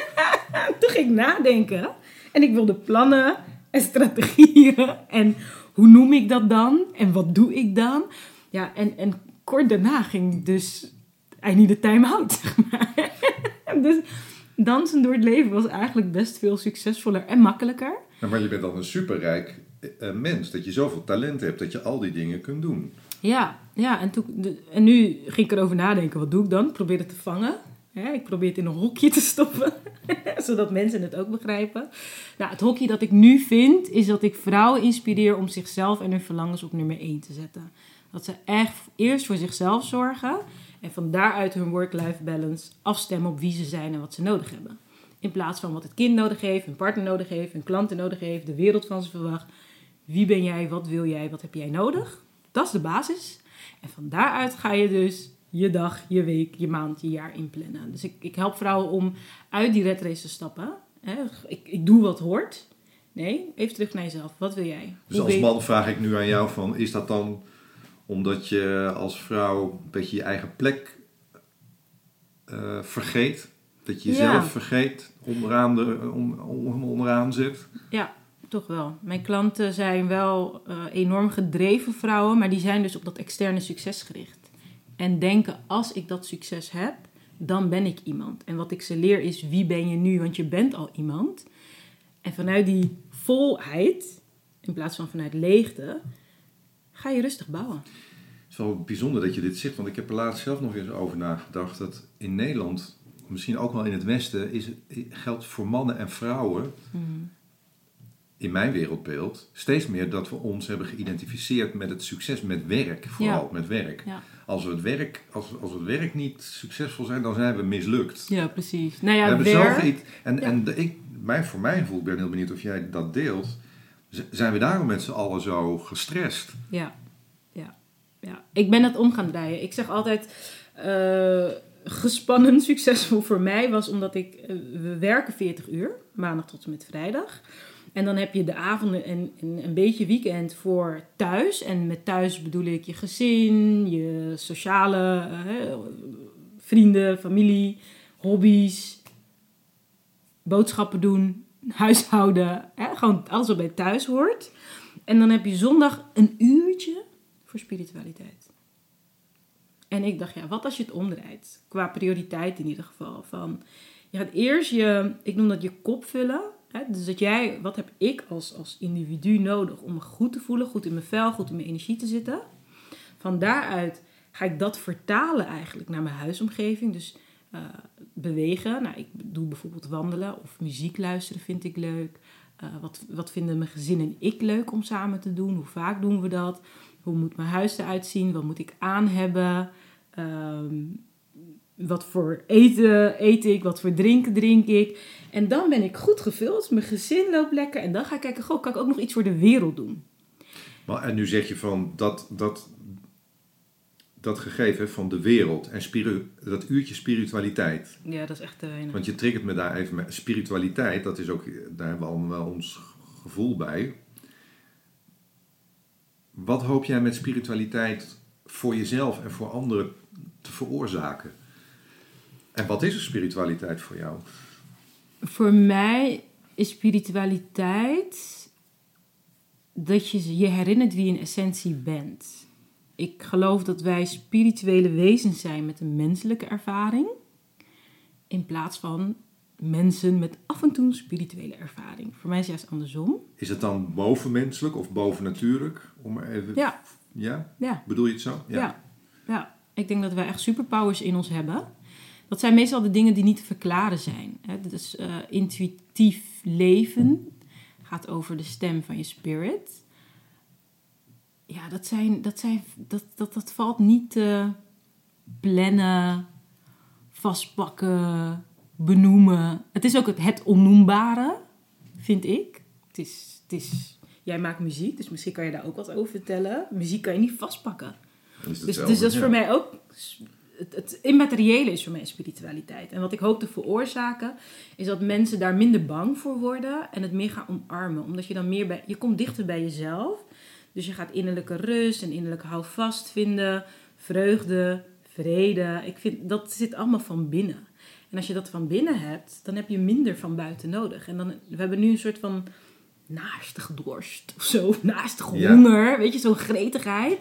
[LAUGHS] Toen ging ik nadenken. En ik wilde plannen en strategieën. En hoe noem ik dat dan? En wat doe ik dan? Ja, en, en kort daarna ging dus... Need a time-out, [LAUGHS] zeg maar. dus dansen door het leven was eigenlijk best veel succesvoller en makkelijker. Nou, maar je bent dan een superrijk eh, mens. Dat je zoveel talent hebt dat je al die dingen kunt doen. Ja, ja en, toen, en nu ging ik erover nadenken. Wat doe ik dan? Ik probeer het te vangen. Hè, ik probeer het in een hokje te stoppen. [LAUGHS] zodat mensen het ook begrijpen. Nou, het hokje dat ik nu vind, is dat ik vrouwen inspireer om zichzelf en hun verlangens op nummer 1 te zetten. Dat ze echt eerst voor zichzelf zorgen. En van daaruit hun work-life balance afstemmen op wie ze zijn en wat ze nodig hebben. In plaats van wat het kind nodig heeft, hun partner nodig heeft, hun klanten nodig heeft, de wereld van ze verwacht. Wie ben jij, wat wil jij, wat heb jij nodig? Dat is de basis. En van daaruit ga je dus je dag, je week, je maand, je jaar inplannen. Dus ik, ik help vrouwen om uit die red race te stappen. Hè, ik, ik doe wat hoort. Nee, even terug naar jezelf. Wat wil jij? Dus Hoe als je- man vraag ik nu aan jou van, is dat dan omdat je als vrouw een beetje je eigen plek eh, vergeet. Dat je Ja. jezelf vergeet, onderaan, de, om, om- onderaan zit. Ja, toch wel. Mijn klanten zijn wel eh, enorm gedreven vrouwen, maar die zijn dus op dat externe succes gericht. En denken, als ik dat succes heb, dan ben ik iemand. En wat ik ze leer is, wie ben je nu? Want je bent al iemand. En vanuit die volheid, in plaats van vanuit leegte, ga je rustig bouwen. Het is wel bijzonder dat je dit zegt, want ik heb er laatst zelf nog eens over nagedacht. Dat in Nederland, misschien ook wel in het Westen, is, geldt voor mannen en vrouwen, in mijn wereldbeeld, steeds meer dat we ons hebben geïdentificeerd met het succes met werk. Vooral Ja. met werk. Ja, Als, we het werk als, als we het werk niet succesvol zijn, dan zijn we mislukt. ja precies. Nou we ja, hebben zo werk... geïd- En, Ja. en de, ik, mijn, voor mijn gevoel, ik ben heel benieuwd of jij dat deelt, zijn we daarom met z'n allen zo gestrest. Ja, ja, ja. Ik ben het om gaan draaien. Ik zeg altijd, eh, gespannen [LAUGHS] succesvol voor mij was omdat ik, eh, we werken 40 uur, maandag tot en met vrijdag. En dan heb je de avonden en, en een beetje weekend voor thuis. En met thuis bedoel ik je gezin, je sociale eh, vrienden, familie, hobby's, boodschappen doen, [LAUGHS] huishouden. Hè? Gewoon alles wat bij thuis hoort. En dan heb je zondag een uurtje voor spiritualiteit. En ik dacht, ja, wat als je het omdraait? Qua prioriteit in ieder geval. Van, je gaat eerst je, ik noem dat je kop vullen. Hè? Dus dat jij, wat heb ik als, als individu nodig om me goed te voelen, goed in mijn vel, goed in mijn energie te zitten. Van daaruit ga ik dat vertalen eigenlijk naar mijn huisomgeving. Dus eh, bewegen. Nou, ik doe bijvoorbeeld wandelen of muziek luisteren vind ik leuk. Eh, wat, wat vinden mijn gezin en ik leuk om samen te doen? Hoe vaak doen we dat? Hoe moet mijn huis eruit zien? Wat moet ik aan hebben? Ehm, wat voor eten eet ik? Wat voor drinken drink ik? En dan ben ik goed gevuld. Mijn gezin loopt lekker. En dan ga ik kijken, goh, kan ik ook nog iets voor de wereld doen? Maar, en nu zeg je van dat, dat, dat gegeven van de wereld en spiru- dat uurtje spiritualiteit. Ja, dat is echt te weinig. Want je triggert me daar even met spiritualiteit, dat is ook, daar hebben we allemaal wel ons gevoel bij. Wat hoop jij met spiritualiteit voor jezelf en voor anderen te veroorzaken? En wat is spiritualiteit voor jou? Voor mij is spiritualiteit dat je je herinnert wie je in essentie bent. Ik geloof dat wij spirituele wezens zijn met een menselijke ervaring, in plaats van mensen met af en toe een spirituele ervaring. Voor mij is het juist andersom. Is het dan bovenmenselijk of bovennatuurlijk? Om maar even, Ja, ja? ja. Bedoel je het zo? Ja. ja, ik denk dat wij echt superpowers in ons hebben. Dat zijn meestal de dingen die niet te verklaren zijn. Hè. Dat is eh, intuïtief leven. Gaat over de stem van je spirit. Ja, dat, zijn, dat, zijn, dat, dat, dat valt niet te plannen, vastpakken, benoemen. Het is ook het, het onnoembare, vind ik. Het is, het is, jij maakt muziek, dus misschien kan je daar ook wat over vertellen. Muziek kan je niet vastpakken. Dus, dus dat is ja. voor mij ook. Het, het immateriële is voor mij spiritualiteit. En wat ik hoop te veroorzaken, is dat mensen daar minder bang voor worden en het meer gaan omarmen. Omdat je dan meer bij. Je komt dichter bij jezelf. Dus je gaat innerlijke rust en innerlijke houvast vinden. Vreugde, vrede. Ik vind dat zit allemaal van binnen. En als je dat van binnen hebt, dan heb je minder van buiten nodig. En dan, we hebben nu een soort van naastig dorst of zo. [LAUGHS] Naastig Ja. honger. Weet je, zo'n gretigheid.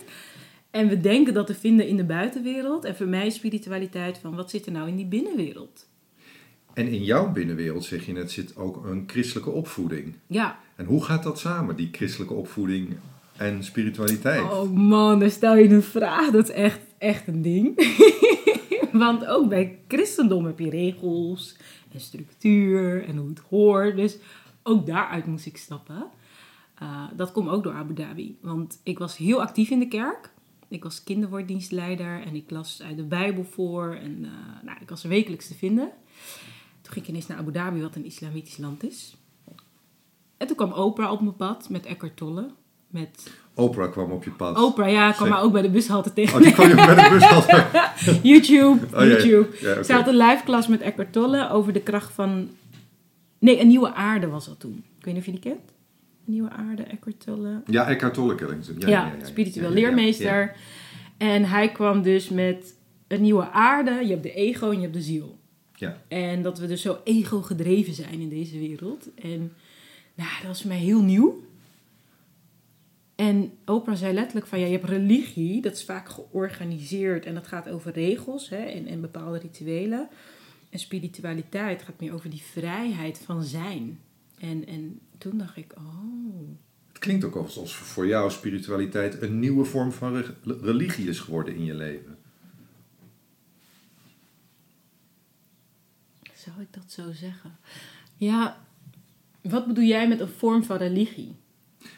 En we denken dat te vinden in de buitenwereld. En voor mij is spiritualiteit van wat zit er nou in die binnenwereld? En in jouw binnenwereld, zeg je net, zit ook een christelijke opvoeding. Ja. En hoe gaat dat samen, die christelijke opvoeding en spiritualiteit? Oh man, daar stel je een vraag. Dat is echt, echt een ding. [LAUGHS] Want ook bij christendom heb je regels en structuur en hoe het hoort. Dus ook daaruit moest ik stappen. Uh, dat komt ook door Abu Dhabi. Want ik was heel actief in de kerk. Ik was kinderwoorddienstleider en ik las uit de Bijbel voor. En uh, nou, ik was er wekelijks te vinden. Toen ging ik ineens naar Abu Dhabi, wat een islamitisch land is. En toen kwam Oprah op mijn pad met Eckhart Tolle. Met... Oprah kwam op je pad. Oprah, ja, kwam maar ook bij de bushalte tegen. Oh, die kwam je bij de bus altijd. [LAUGHS] YouTube, Oh. YouTube. Ze had een live klas met Eckhart Tolle over de kracht van... Nee, een nieuwe aarde was dat toen. Ik weet niet of je die kent. Een nieuwe aarde, Eckhart Tolle. Ja, Eckhart Tolle ken ik. Ja, Ja, spiritueel leermeester. En hij kwam dus met een nieuwe aarde, je hebt de ego en je hebt de ziel. Ja. En dat we dus zo ego gedreven zijn in deze wereld. En nou, dat was voor mij heel nieuw. En Oprah zei letterlijk van ja, je hebt religie, dat is vaak georganiseerd en dat gaat over regels hè, en, en bepaalde rituelen. En spiritualiteit gaat meer over die vrijheid van zijn. En, en toen dacht ik, oh, Het klinkt ook alsof voor jou spiritualiteit een nieuwe vorm van re- religie is geworden in je leven. zou ik dat zo zeggen? Ja, wat bedoel jij met een vorm van religie?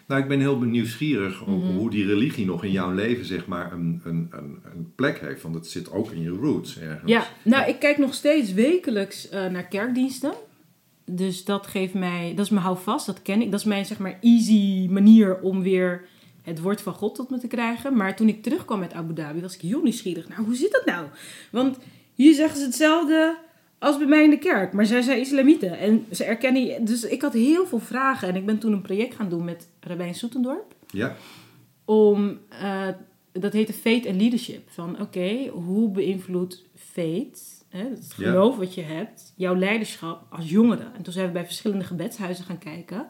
Nou, ik ben heel nieuwsgierig Mhm. hoe die religie nog in jouw leven zeg maar een, een, een, een plek heeft. Want het zit ook in je roots ergens. Ja, nou, ik kijk nog steeds wekelijks eh, naar kerkdiensten. Dus dat geeft mij, dat is mijn houvast, dat ken ik. Dat is mijn, zeg maar, easy manier om weer het woord van God tot me te krijgen. Maar toen ik terugkwam uit Abu Dhabi, was ik heel nieuwsgierig. Nou, hoe zit dat nou? Want hier zeggen ze hetzelfde als bij mij in de kerk. Maar zij zijn islamieten. En ze erkennen... Dus ik had heel veel vragen. En ik ben toen een project gaan doen met Rabijn Soetendorp Ja, om, eh, dat heette Fate and Leadership. Van oké, hoe beïnvloedt fate, hè, het Ja. geloof wat je hebt, jouw leiderschap als jongere? En toen zijn we bij verschillende gebedshuizen gaan kijken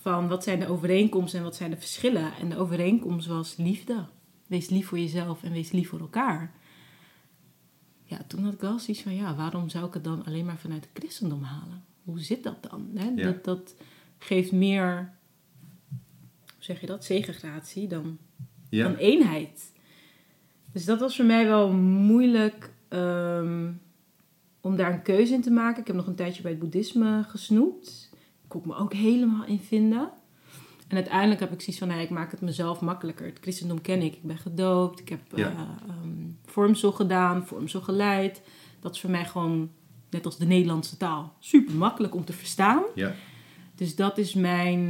van wat zijn de overeenkomsten en wat zijn de verschillen. En de overeenkomst was liefde. Wees lief voor jezelf en wees lief voor elkaar. Ja, toen had ik wel zoiets van, ja, waarom zou ik het dan alleen maar vanuit het christendom halen? Hoe zit dat dan? Hè? Ja. Dat, dat geeft meer, hoe zeg je dat, zegegratie dan Ja, van eenheid. Dus dat was voor mij wel moeilijk ehm, om daar een keuze in te maken. Ik heb nog een tijdje bij het boeddhisme gesnoept. Ik kon me ook helemaal in vinden. En uiteindelijk heb ik zoiets van, nee, ik maak het mezelf makkelijker. Het christendom ken ik. Ik ben gedoopt. Ik heb Ja. ehm, vormsel gedaan, vormsel geleid. Dat is voor mij gewoon, net als de Nederlandse taal, super makkelijk om te verstaan. ja. Dus dat is mijn,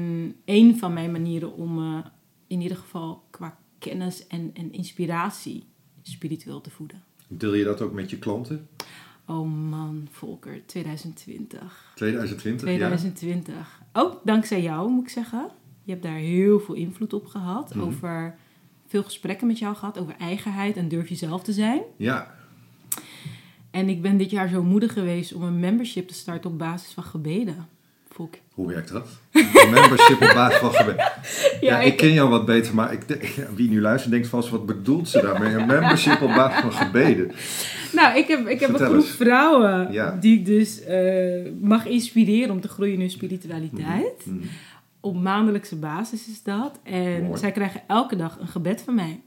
een van mijn manieren om eh, in ieder geval qua kennis en, en inspiratie spiritueel te voeden. Deel je dat ook met je klanten? Oh man, Volker, 2020. 2020, 2020. Ook dankzij jou, moet ik zeggen. Je hebt daar heel veel invloed op gehad. Mhm. Over veel gesprekken met jou gehad. Over eigenheid en durf jezelf te zijn. ja. En ik ben dit jaar zo moedig geweest om een membership te starten op basis van gebeden. Volk. hoe werkt dat? Een membership op basis van gebed. [LAUGHS] Ja, ik ik- ken jou wat beter, maar ik, [LAUGHS] wie nu luistert denkt vast, wat bedoelt ze daarmee? Een membership op basis van gebeden. Nou, ik heb, ik heb een groep eens. vrouwen Ja. die ik dus eh, mag inspireren om te groeien in hun spiritualiteit. Mhm. Op maandelijkse basis is dat. En Mooi. zij krijgen elke dag een gebed van mij.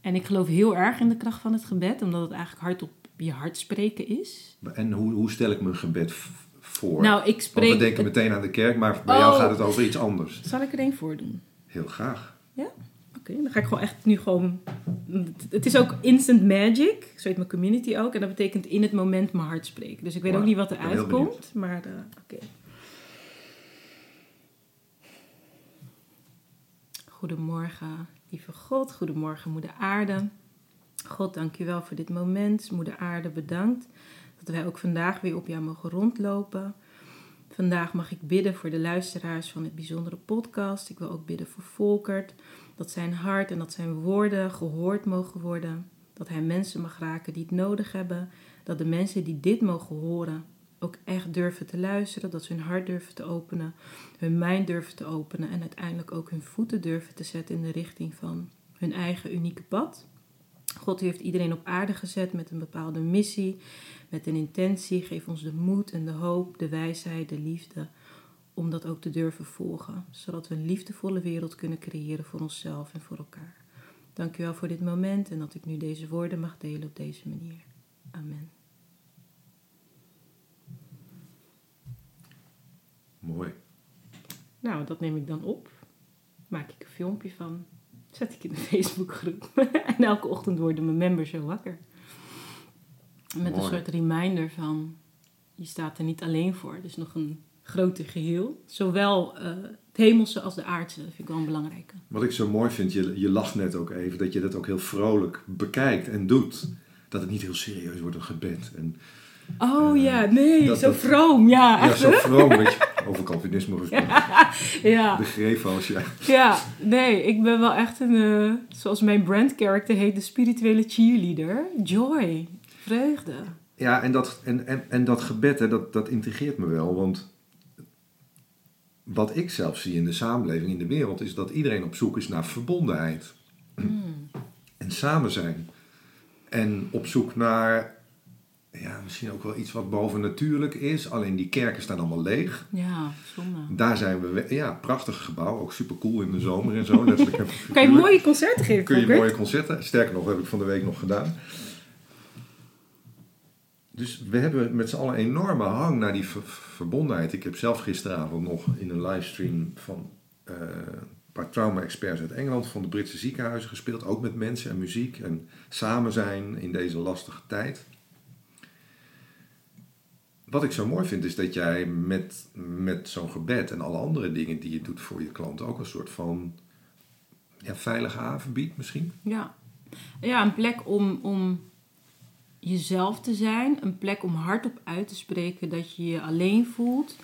En ik geloof heel erg in de kracht van het gebed, omdat het eigenlijk hard op je hart spreken is. En hoe, hoe stel ik mijn gebed voor? Nou, ik Want we spreek... denken meteen aan de kerk, maar bij jou Oh. gaat het over iets anders. Zal ik er één voor doen? Heel graag. Oké, dan ga ik gewoon echt nu gewoon... Het is ook instant magic, zo heet mijn community ook. En dat betekent in het moment mijn hart spreken. Dus ik weet ook niet wat eruit komt, maar eh, oké. Goedemorgen, lieve God. Goedemorgen, moeder aarde. God, dank u wel voor dit moment. Moeder aarde, bedankt dat wij ook vandaag weer op jou mogen rondlopen. Vandaag mag ik bidden voor de luisteraars van het bijzondere podcast. Ik wil ook bidden voor Volkert. Dat zijn hart en dat zijn woorden gehoord mogen worden. Dat hij mensen mag raken die het nodig hebben. Dat de mensen die dit mogen horen ook echt durven te luisteren. Dat ze hun hart durven te openen. Hun mind durven te openen. En uiteindelijk ook hun voeten durven te zetten in de richting van hun eigen unieke pad. God heeft iedereen op aarde gezet met een bepaalde missie, met een intentie. Geef ons de moed en de hoop, de wijsheid, de liefde om dat ook te durven volgen, zodat we een liefdevolle wereld kunnen creëren voor onszelf en voor elkaar. Dank u wel voor dit moment en dat ik nu deze woorden mag delen op deze manier. Amen. Mooi. Nou, dat neem ik dan op. Maak ik een filmpje van. Zet ik in de [LAUGHS] Facebookgroep. [LAUGHS] en elke ochtend worden mijn members zo wakker. Met een soort reminder van... Je staat er niet alleen voor. Dus nog een groter geheel. Zowel eh, het hemelse als de aardse. Dat vind ik wel een belangrijke. Wat ik zo mooi vind, je, je lacht net ook even, dat je dat ook heel vrolijk bekijkt en doet. Dat het niet heel serieus wordt, een gebed. En, Oh Eh, ja, nee, dat- zo dat- vroom. Ja, ja, echt. zo vroom, weet je. [LAUGHS] Over Calvinisme gesproken. ja. [LAUGHS] De grefals, ja. Ja, nee, ik ben wel echt een, eh, zoals mijn brand character heet, de spirituele cheerleader. Joy, vreugde. Ja, en dat, en, en, en dat gebed, hè, dat, dat intrigeert me wel. Want wat ik zelf zie in de samenleving, in de wereld, is dat iedereen op zoek is naar verbondenheid. En samen zijn. En op zoek naar, ja, misschien ook wel iets wat bovennatuurlijk is. Alleen die kerken staan allemaal leeg. Ja, zonde. Daar zijn we, ja, prachtig gebouw. Ook super cool in de zomer en zo. Letterlijk [LAUGHS] Kan je mooie concerten geven, Kun je mooie concerten. Sterker nog, heb ik van de week nog gedaan. Dus we hebben met z'n allen een enorme hang naar die ver- verbondenheid. Ik heb zelf gisteravond nog in een livestream van eh, een paar trauma-experts uit Engeland van de Britse ziekenhuizen gespeeld. Ook met mensen en muziek en samen zijn in deze lastige tijd. Wat ik zo mooi vind is dat jij met, met zo'n gebed en alle andere dingen die je doet voor je klanten ook een soort van ja, veilige haven biedt misschien. Ja. ja, een plek om, om jezelf te zijn. Een plek om hardop uit te spreken dat je je alleen voelt.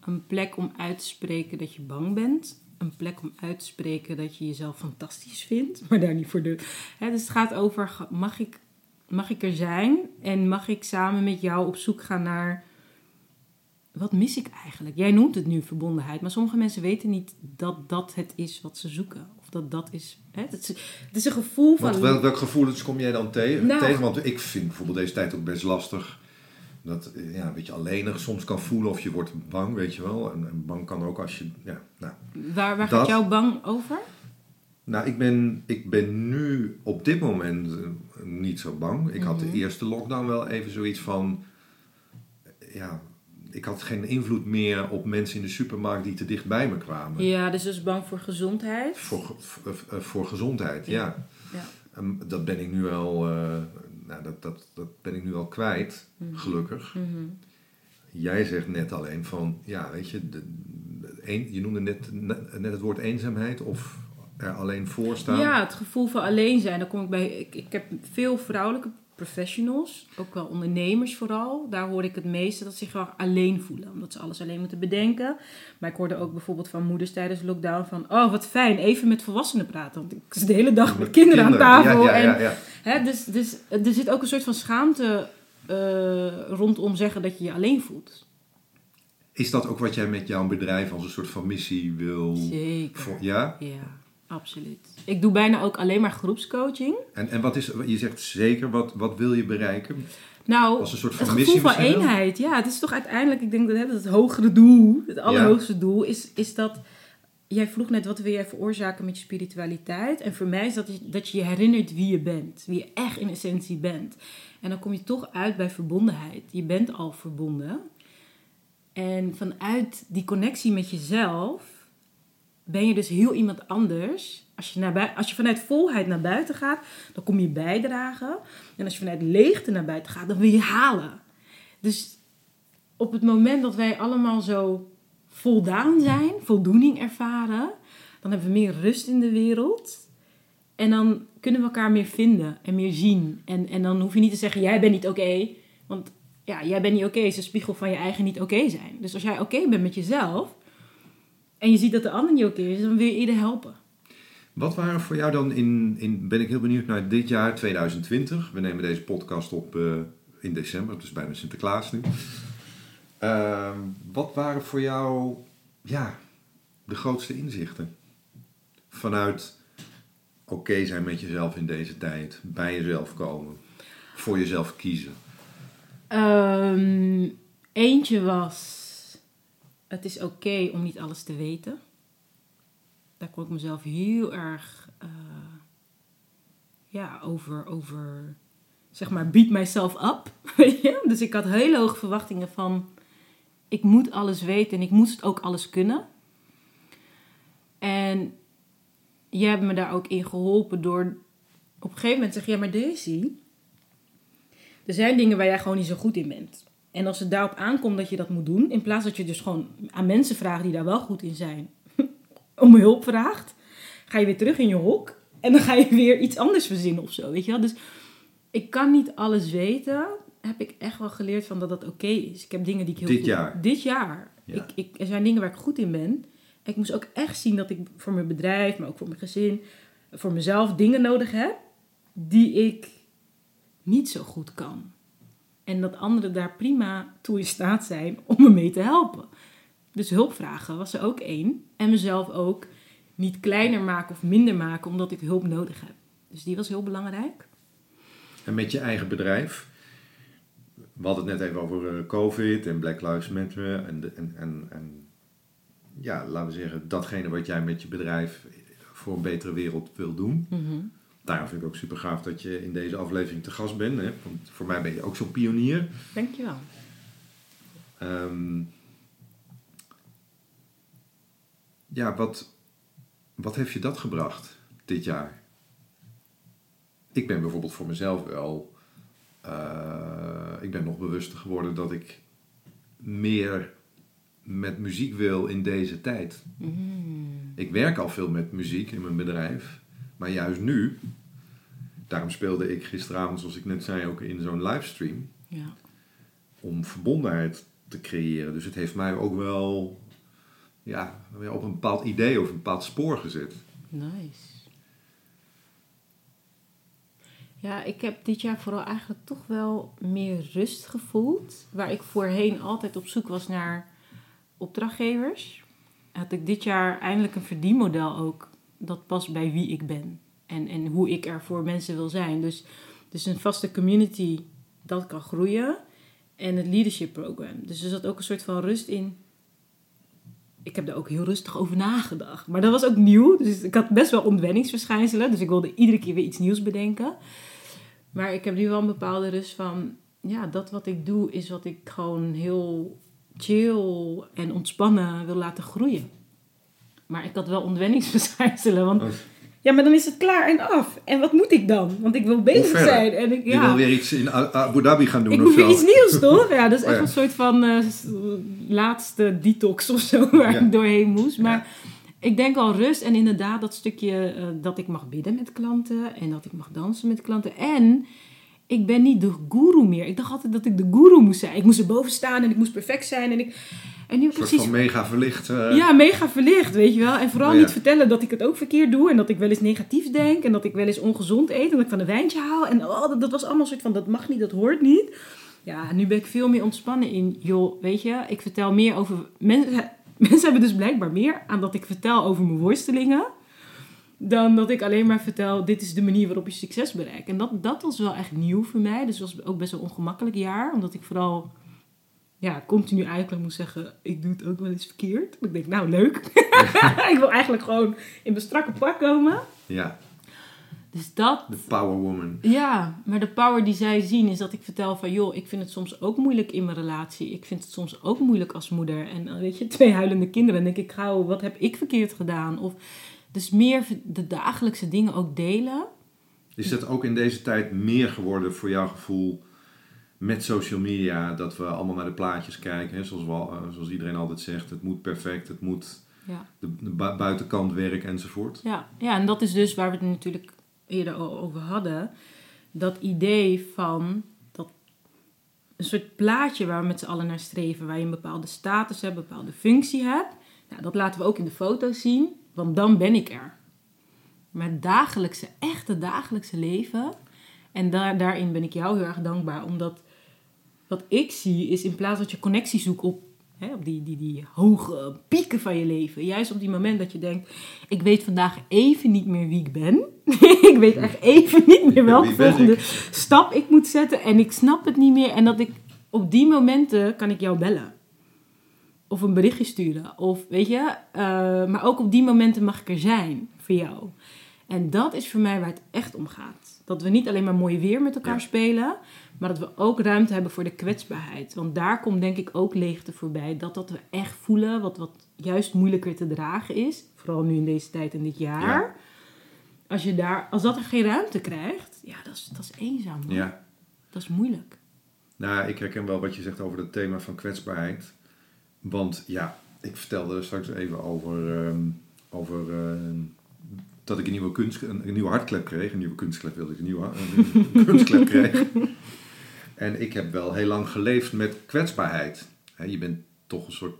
Een plek om uit te spreken dat je bang bent. Een plek om uit te spreken dat je jezelf fantastisch vindt. [LAUGHS] Maar daar niet voor de... Hè, dus het gaat over, mag ik, mag ik er zijn? En mag ik samen met jou op zoek gaan naar... Wat mis ik eigenlijk? Jij noemt het nu verbondenheid. Maar sommige mensen weten niet dat dat het is wat ze zoeken. Of dat dat is... Hè? Het, is het is een gevoel van... Want wel, welk gevoelens kom jij dan tegen? Nou. tegen? Want ik vind bijvoorbeeld deze tijd ook best lastig. Dat eh, ja, een beetje alleenig soms kan voelen of je wordt bang, weet je wel. En, en bang kan ook als je... Ja, nou. Waar, waar Dat- gaat jouw bang over? Nou, ik ben, ik ben nu op dit moment eh, niet zo bang. Ik had de Mhm. eerste lockdown wel even zoiets van... eh, Ja, ik had geen invloed meer op mensen in de supermarkt die te dicht bij me kwamen. Ja, dus dus bang voor gezondheid. Voor, voor, eh, voor gezondheid, ja. Ja. Ehm, dat ben ik nu al, eh, nou, dat, dat, dat ben ik nu al kwijt, Mhm. gelukkig. Mhm. Jij zegt net alleen van, ja, weet je, de, de- een, je noemde net, net het woord eenzaamheid of er alleen voor staan. Ja, het gevoel van alleen zijn. Dan kom ik bij. Ik, ik heb veel vrouwelijke professionals, ook wel ondernemers vooral. Daar hoor ik het meeste dat ze zich graag alleen voelen, omdat ze alles alleen moeten bedenken. Maar ik hoorde ook bijvoorbeeld van moeders tijdens lockdown van, oh wat fijn, even met volwassenen praten, want ik zit de hele dag met kinderen, aan tafel. Ja, ja, ja, en. Hè, dus, dus er zit ook een soort van schaamte eh, rondom zeggen dat je je alleen voelt. Is dat ook wat jij met jouw bedrijf als een soort van missie wil? Zeker. Voor, ja? Ja, absoluut. Ik doe bijna ook alleen maar groepscoaching. En, en wat is, je zegt zeker, wat, wat wil je bereiken? Nou, Als een soort van het gevoel van eenheid. Ja, het is toch uiteindelijk, ik denk dat het hogere doel, het allerhoogste doel, is, is dat... Jij vroeg net, wat wil jij veroorzaken met je spiritualiteit? En voor mij is dat je, dat je je herinnert wie je bent. Wie je echt in essentie bent. En dan kom je toch uit bij verbondenheid. Je bent al verbonden. En vanuit die connectie met jezelf ben je dus heel iemand anders. Als je, naar als je vanuit volheid naar buiten gaat, dan kom je bijdragen. En als je vanuit leegte naar buiten gaat, dan wil je halen. Dus op het moment dat wij allemaal zo voldaan zijn, voldoening ervaren, dan hebben we meer rust in de wereld. En dan kunnen we elkaar meer vinden en meer zien. En, en dan hoef je niet te zeggen, jij bent niet oké. want ja, jij bent niet oké is een spiegel van je eigen niet oké zijn. Dus als jij oké bent met jezelf en je ziet dat de ander niet oké is, dan wil je ieder helpen. Wat waren voor jou dan in, in, ben ik heel benieuwd naar dit jaar 2020. We nemen deze podcast op eh, in december, is bijna Sinterklaas nu. Ehm, wat waren voor jou, ja, de grootste inzichten? Vanuit oké zijn met jezelf in deze tijd, bij jezelf komen, voor jezelf kiezen. Ehm, eentje was, het is oké om niet alles te weten. Daar kon ik mezelf heel erg eh, ja, over, over, zeg maar, beat myself up. [LAUGHS] Je? Dus ik had hele hoge verwachtingen van, ik moet alles weten en ik moest ook alles kunnen. En jij hebt me daar ook in geholpen door op een gegeven moment te zeggen, ja maar Daisy, er zijn dingen waar jij gewoon niet zo goed in bent. En als het daarop aankomt dat je dat moet doen, in plaats dat je dus gewoon aan mensen vraagt die daar wel goed in zijn, [LAUGHS] om hulp vraagt, ga je weer terug in je hok en dan ga je weer iets anders verzinnen of zo, weet je wel. Dus ik kan niet alles weten heb ik echt wel geleerd van dat dat oké is. Ik heb dingen die ik heel Dit goed... jaar? Dit jaar. Ja. Ik, ik, er zijn dingen waar ik goed in ben. En ik moest ook echt zien dat ik voor mijn bedrijf, maar ook voor mijn gezin, voor mezelf dingen nodig heb die ik niet zo goed kan. En dat anderen daar prima toe in staat zijn om me mee te helpen. Dus hulp vragen was er ook één. En mezelf ook niet kleiner maken of minder maken omdat ik hulp nodig heb. Dus die was heel belangrijk. En met je eigen bedrijf. We hadden het net even over eh, COVID en Black Lives Matter. En, de- en, en, en ja, laten we zeggen, datgene wat jij met je bedrijf voor een betere wereld wil doen. Daarom vind ik ook super gaaf dat je in deze aflevering te gast bent. Hè? Want voor mij ben je ook zo'n pionier. Dankjewel. Ehm, ja, wat, wat heeft je dat gebracht dit jaar? Ik ben bijvoorbeeld voor mezelf wel. eh, ik ben nog bewuster geworden dat ik meer met muziek wil in deze tijd. Mm. Ik werk al veel met muziek in mijn bedrijf, maar juist nu. Daarom speelde ik gisteravond, zoals ik net zei, ook in zo'n livestream Ja. om verbondenheid te creëren. Dus het heeft mij ook wel ja, op een bepaald idee of een bepaald spoor gezet. Nice. Ja, ik heb dit jaar vooral eigenlijk toch wel meer rust gevoeld. Waar ik voorheen altijd op zoek was naar opdrachtgevers. Had ik dit jaar eindelijk een verdienmodel ook. Dat past bij wie ik ben. En, en hoe ik er voor mensen wil zijn. Dus, dus een vaste community, dat kan groeien. En het leadership program. Dus er zat ook een soort van rust in ik heb daar ook heel rustig over nagedacht. Maar dat was ook nieuw. Dus ik had best wel ontwenningsverschijnselen. Dus ik wilde iedere keer weer iets nieuws bedenken. Maar ik heb nu wel een bepaalde rust van... Ja, dat wat ik doe is wat ik gewoon heel chill en ontspannen wil laten groeien. Maar ik had wel ontwenningsverschijnselen. Want ja, maar dan is het klaar en af. En wat moet ik dan? Want ik wil bezig zijn. En ik, Je ja. wil weer iets in Abu Dhabi gaan doen Ik of moet zo. weer iets nieuws, toch? Ja, dat is [LAUGHS] Oh echt ja. een soort van eh, laatste detox of zo [LAUGHS] waar Ja. ik doorheen moest. Maar ik denk al rust en inderdaad dat stukje eh, dat ik mag bidden met klanten en dat ik mag dansen met klanten. En ik ben niet de guru meer. Ik dacht altijd dat ik de guru moest zijn. Ik moest erboven staan en ik moest perfect zijn. En, ik, en nu heb ik precies van mega verlicht. eh, ja, mega verlicht, weet je wel. En vooral Oh ja. niet vertellen dat ik het ook verkeerd doe. En dat ik wel eens negatief denk. En dat ik wel eens ongezond eet. En dat ik van een wijntje haal. En oh, dat, dat was allemaal een soort van, dat mag niet, dat hoort niet. Ja, nu ben ik veel meer ontspannen in, joh, weet je. Ik vertel meer over... Mensen, [LAUGHS] mensen hebben dus blijkbaar meer aan dat ik vertel over mijn worstelingen. Dan dat ik alleen maar vertel, dit is de manier waarop je succes bereikt. En dat, dat was wel echt nieuw voor mij. Dus het was ook best wel een ongemakkelijk jaar. Omdat ik vooral ja, continu eigenlijk moet zeggen, ik doe het ook wel eens verkeerd. Ik denk, nou leuk. [LAUGHS] ik wil eigenlijk gewoon in mijn strakke pak komen. ja, Dus dat, de power woman. ja, maar de power die zij zien is dat ik vertel van, joh, ik vind het soms ook moeilijk in mijn relatie. Ik vind het soms ook moeilijk als moeder. En weet je, twee huilende kinderen. Dan denk ik, gauw, wat heb ik verkeerd gedaan? Of, dus meer de dagelijkse dingen ook delen. Is dat ook in deze tijd meer geworden voor jouw gevoel met social media? Dat we allemaal naar de plaatjes kijken. Hè? Zoals, we, eh, zoals iedereen altijd zegt, het moet perfect, het moet Ja. de, de bu- buitenkant werk enzovoort. Ja, ja, en dat is dus waar we het natuurlijk eerder al over hadden. Dat idee van dat een soort plaatje waar we met z'n allen naar streven, waar je een bepaalde status hebt, een bepaalde functie hebt. Nou, dat laten we ook in de foto's zien, want dan ben ik er. Maar het dagelijkse, echte dagelijkse leven, en daar, daarin ben ik jou heel erg dankbaar, omdat wat ik zie is in plaats dat je connectie zoekt op, hè, op die, die, die hoge pieken van je leven, juist op die moment dat je denkt, ik weet vandaag even niet meer wie ik ben. [LAUGHS] ik weet echt even niet meer welke volgende ik? stap ik moet zetten en ik snap het niet meer. En dat ik op die momenten kan ik jou bellen. Of een berichtje sturen. Of weet je, eh, maar ook op die momenten mag ik er zijn voor jou. En dat is voor mij waar het echt om gaat. Dat we niet alleen maar mooi weer met elkaar Ja. spelen, maar dat we ook ruimte hebben voor de kwetsbaarheid. Want daar komt denk ik ook leegte voorbij. Dat dat we echt voelen, wat, wat juist moeilijker te dragen is. Vooral nu in deze tijd en dit jaar. Ja. Als, je daar, als dat er geen ruimte krijgt, ja, dat is, dat is eenzaam. man. Ja. Dat is moeilijk. Nou, ik herken wel wat je zegt over het thema van kwetsbaarheid. Want ja, ik vertelde er straks even over, ehm, over ehm, dat ik een nieuwe, kunst, een, een nieuwe hartklep kreeg. Een nieuwe kunstklep wilde ik, een nieuwe, een, [LAUGHS] kunstklep kreeg. En ik heb wel heel lang geleefd met kwetsbaarheid. Je bent toch een soort,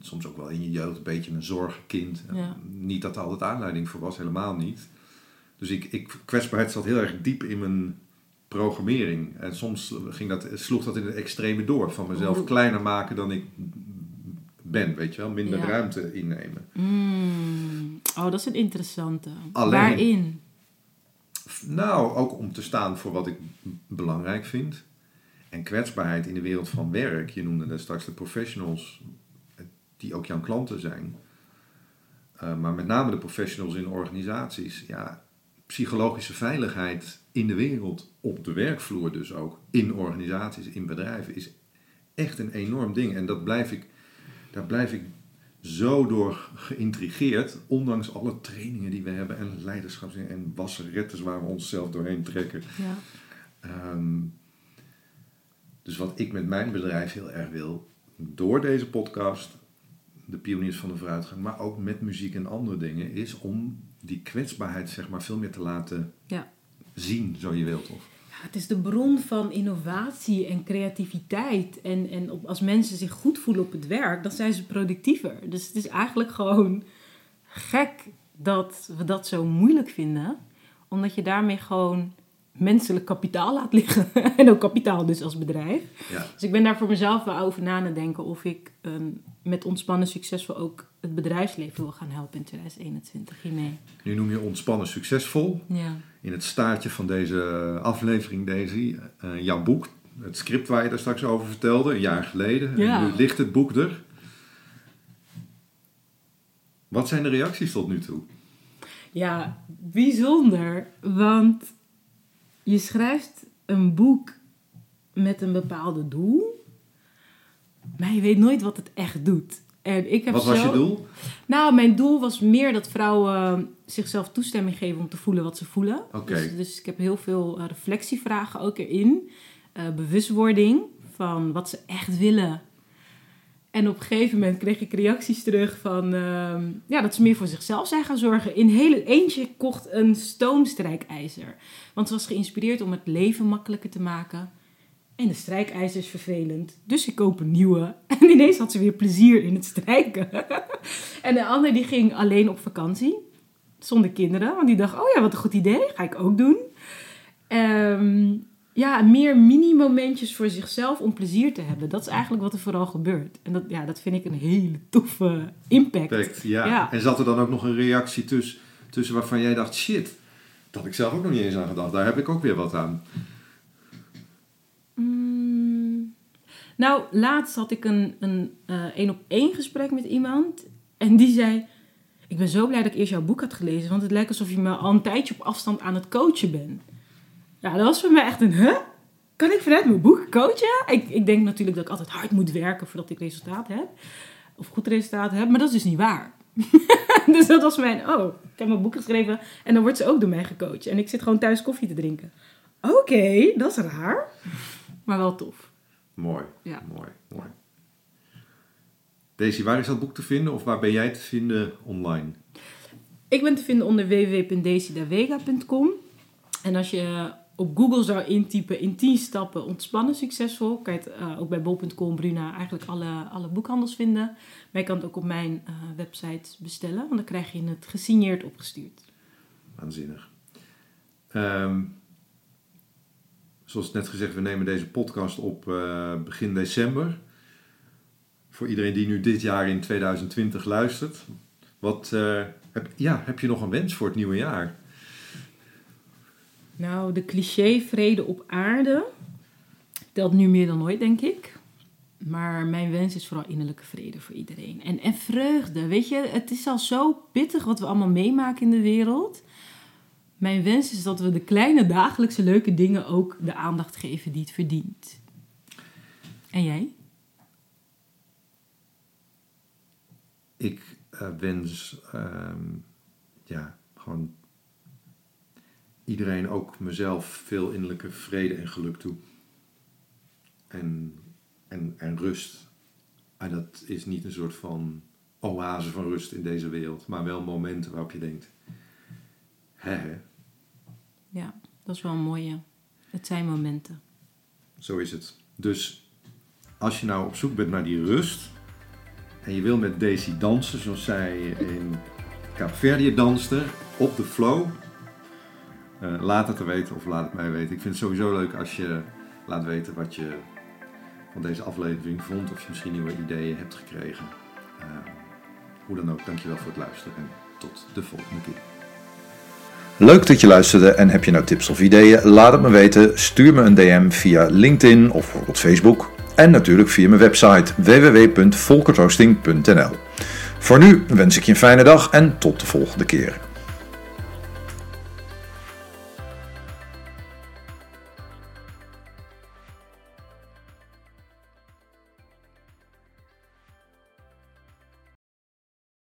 soms ook wel in je jeugd, een beetje een zorgenkind. Ja. Niet dat er altijd aanleiding voor was, helemaal niet. Dus ik, ik, kwetsbaarheid zat heel erg diep in mijn programmering. En soms ging dat, sloeg dat in het extreme door. Van mezelf kleiner maken dan ik ben, weet je wel. Minder Ja. ruimte innemen. Mm. Oh, dat is een interessante. Alleen- Waarin? Nou, ook om te staan voor wat ik belangrijk vind. En kwetsbaarheid in de wereld van werk. Je noemde net straks de professionals, eh, die ook jouw klanten zijn. Eh, maar met name de professionals in organisaties. Ja, psychologische veiligheid in de wereld, op de werkvloer dus ook, in organisaties, in bedrijven, is echt een enorm ding. En dat blijf ik, daar blijf ik zo door geïntrigeerd, ondanks alle trainingen die we hebben en leiderschaps- en wasserettes waar we onszelf doorheen trekken. Ja. Ehm, dus wat ik met mijn bedrijf heel erg wil, door deze podcast, de pioniers van de vooruitgang, maar ook met muziek en andere dingen, is om die kwetsbaarheid zeg maar veel meer te laten Ja. zien, zo je wilt. Of. Het is de bron van innovatie en creativiteit. En, en als mensen zich goed voelen op het werk, dan zijn ze productiever. Dus het is eigenlijk gewoon gek dat we dat zo moeilijk vinden. Omdat je daarmee gewoon menselijk kapitaal laat liggen. [LAUGHS] en ook kapitaal dus als bedrijf. Ja. Dus ik ben daar voor mezelf wel over na te denken of ik ehm, met ontspannen succesvol ook het bedrijfsleven wil gaan helpen in 2021 hiermee. Nu noem je ontspannen succesvol. Ja. In het staartje van deze aflevering, Daisy, eh, jouw boek, het script waar je daar straks over vertelde, een jaar geleden. Ja. En nu ligt het boek er. Wat zijn de reacties tot nu toe? Ja, bijzonder. Want je schrijft een boek met een bepaalde doel. Maar je weet nooit wat het echt doet. En ik heb Wat was zo- je doel? Nou, mijn doel was meer dat vrouwen zichzelf toestemming geven om te voelen wat ze voelen. Oké. Dus, dus ik heb heel veel eh, reflectievragen ook erin. Eh, bewustwording van wat ze echt willen. En op een gegeven moment kreeg ik reacties terug van ehm, ja, dat ze meer voor zichzelf zijn gaan zorgen. In hele eentje kocht een stoomstrijkijzer. Want ze was geïnspireerd om het leven makkelijker te maken. En de strijkijzer is vervelend. Dus ik koop een nieuwe. [LAUGHS] En ineens had ze weer plezier in het strijken. [LAUGHS] en de ander die ging alleen op vakantie. Zonder kinderen. Want die dacht, oh ja, wat een goed idee. Ga ik ook doen. Ehm, ja, meer mini-momentjes voor zichzelf om plezier te hebben. Dat is eigenlijk wat er vooral gebeurt. En dat, ja, dat vind ik een hele toffe impact. Ja. Ja. En zat er dan ook nog een reactie tussen, tussen waarvan jij dacht, shit, dat had ik zelf ook nog niet eens aan gedacht. Daar heb ik ook weer wat aan. Mm. Nou, laatst had ik een een eh, één op één gesprek met iemand. En die zei: Ik ben zo blij dat ik eerst jouw boek had gelezen. Want het lijkt alsof je me al een tijdje op afstand aan het coachen bent. Ja, dat was voor mij echt een: Huh? Kan ik vanuit mijn boek coachen? Ik, ik denk natuurlijk dat ik altijd hard moet werken voordat ik resultaat heb. Of goed resultaat heb. Maar dat is dus niet waar. [LAUGHS] dus dat was mijn: Oh, ik heb mijn boek geschreven. En dan wordt ze ook door mij gecoacht. En ik zit gewoon thuis koffie te drinken. Oké, dat is raar. Maar wel tof. Mooi, Ja. mooi, mooi. Daisy, waar is dat boek te vinden of waar ben jij te vinden online? Ik ben te vinden onder www.decidavega.com. En als je op Google zou intypen in 10 stappen ontspannen succesvol, kan je het eh, ook bij bol.com, Bruna, eigenlijk alle, alle boekhandels vinden. Maar je kan het ook op mijn eh, website bestellen, want dan krijg je het gesigneerd opgestuurd. Waanzinnig. Ehm, zoals net gezegd, we nemen deze podcast op eh, begin december. Voor iedereen die nu dit jaar in 2020 luistert. Wat, heb, ja, heb je nog een wens voor het nieuwe jaar? Nou, de cliché vrede op aarde telt nu meer dan ooit, denk ik. Maar mijn wens is vooral innerlijke vrede voor iedereen. En, en vreugde, weet je, het is al zo pittig wat we allemaal meemaken in de wereld. Mijn wens is dat we de kleine dagelijkse leuke dingen ook de aandacht geven die het verdient. En jij? Ik eh, wens ehm, ja, gewoon iedereen, ook mezelf, veel innerlijke vrede en geluk toe. En, en, en rust. En dat is niet een soort van oase van rust in deze wereld, maar wel momenten waarop je denkt: hè, hè, Ja, dat is wel een mooie. Het zijn momenten. Zo is het. Dus als je nou op zoek bent naar die rust en je wil met Daisy dansen zoals zij in Kaapverdië danste, op de flow, uh, laat het weten of laat het mij weten. Ik vind het sowieso leuk als je laat weten wat je van deze aflevering vond. Of je misschien nieuwe ideeën hebt gekregen. Uh, hoe dan ook, dankjewel voor het luisteren en tot de volgende keer. Leuk dat je luisterde en heb je nou tips of ideeën? Laat het me weten. Stuur me een DM via LinkedIn of bijvoorbeeld Facebook. En natuurlijk via mijn website www.volkertoasting.nl. Voor nu wens ik je een fijne dag en tot de volgende keer.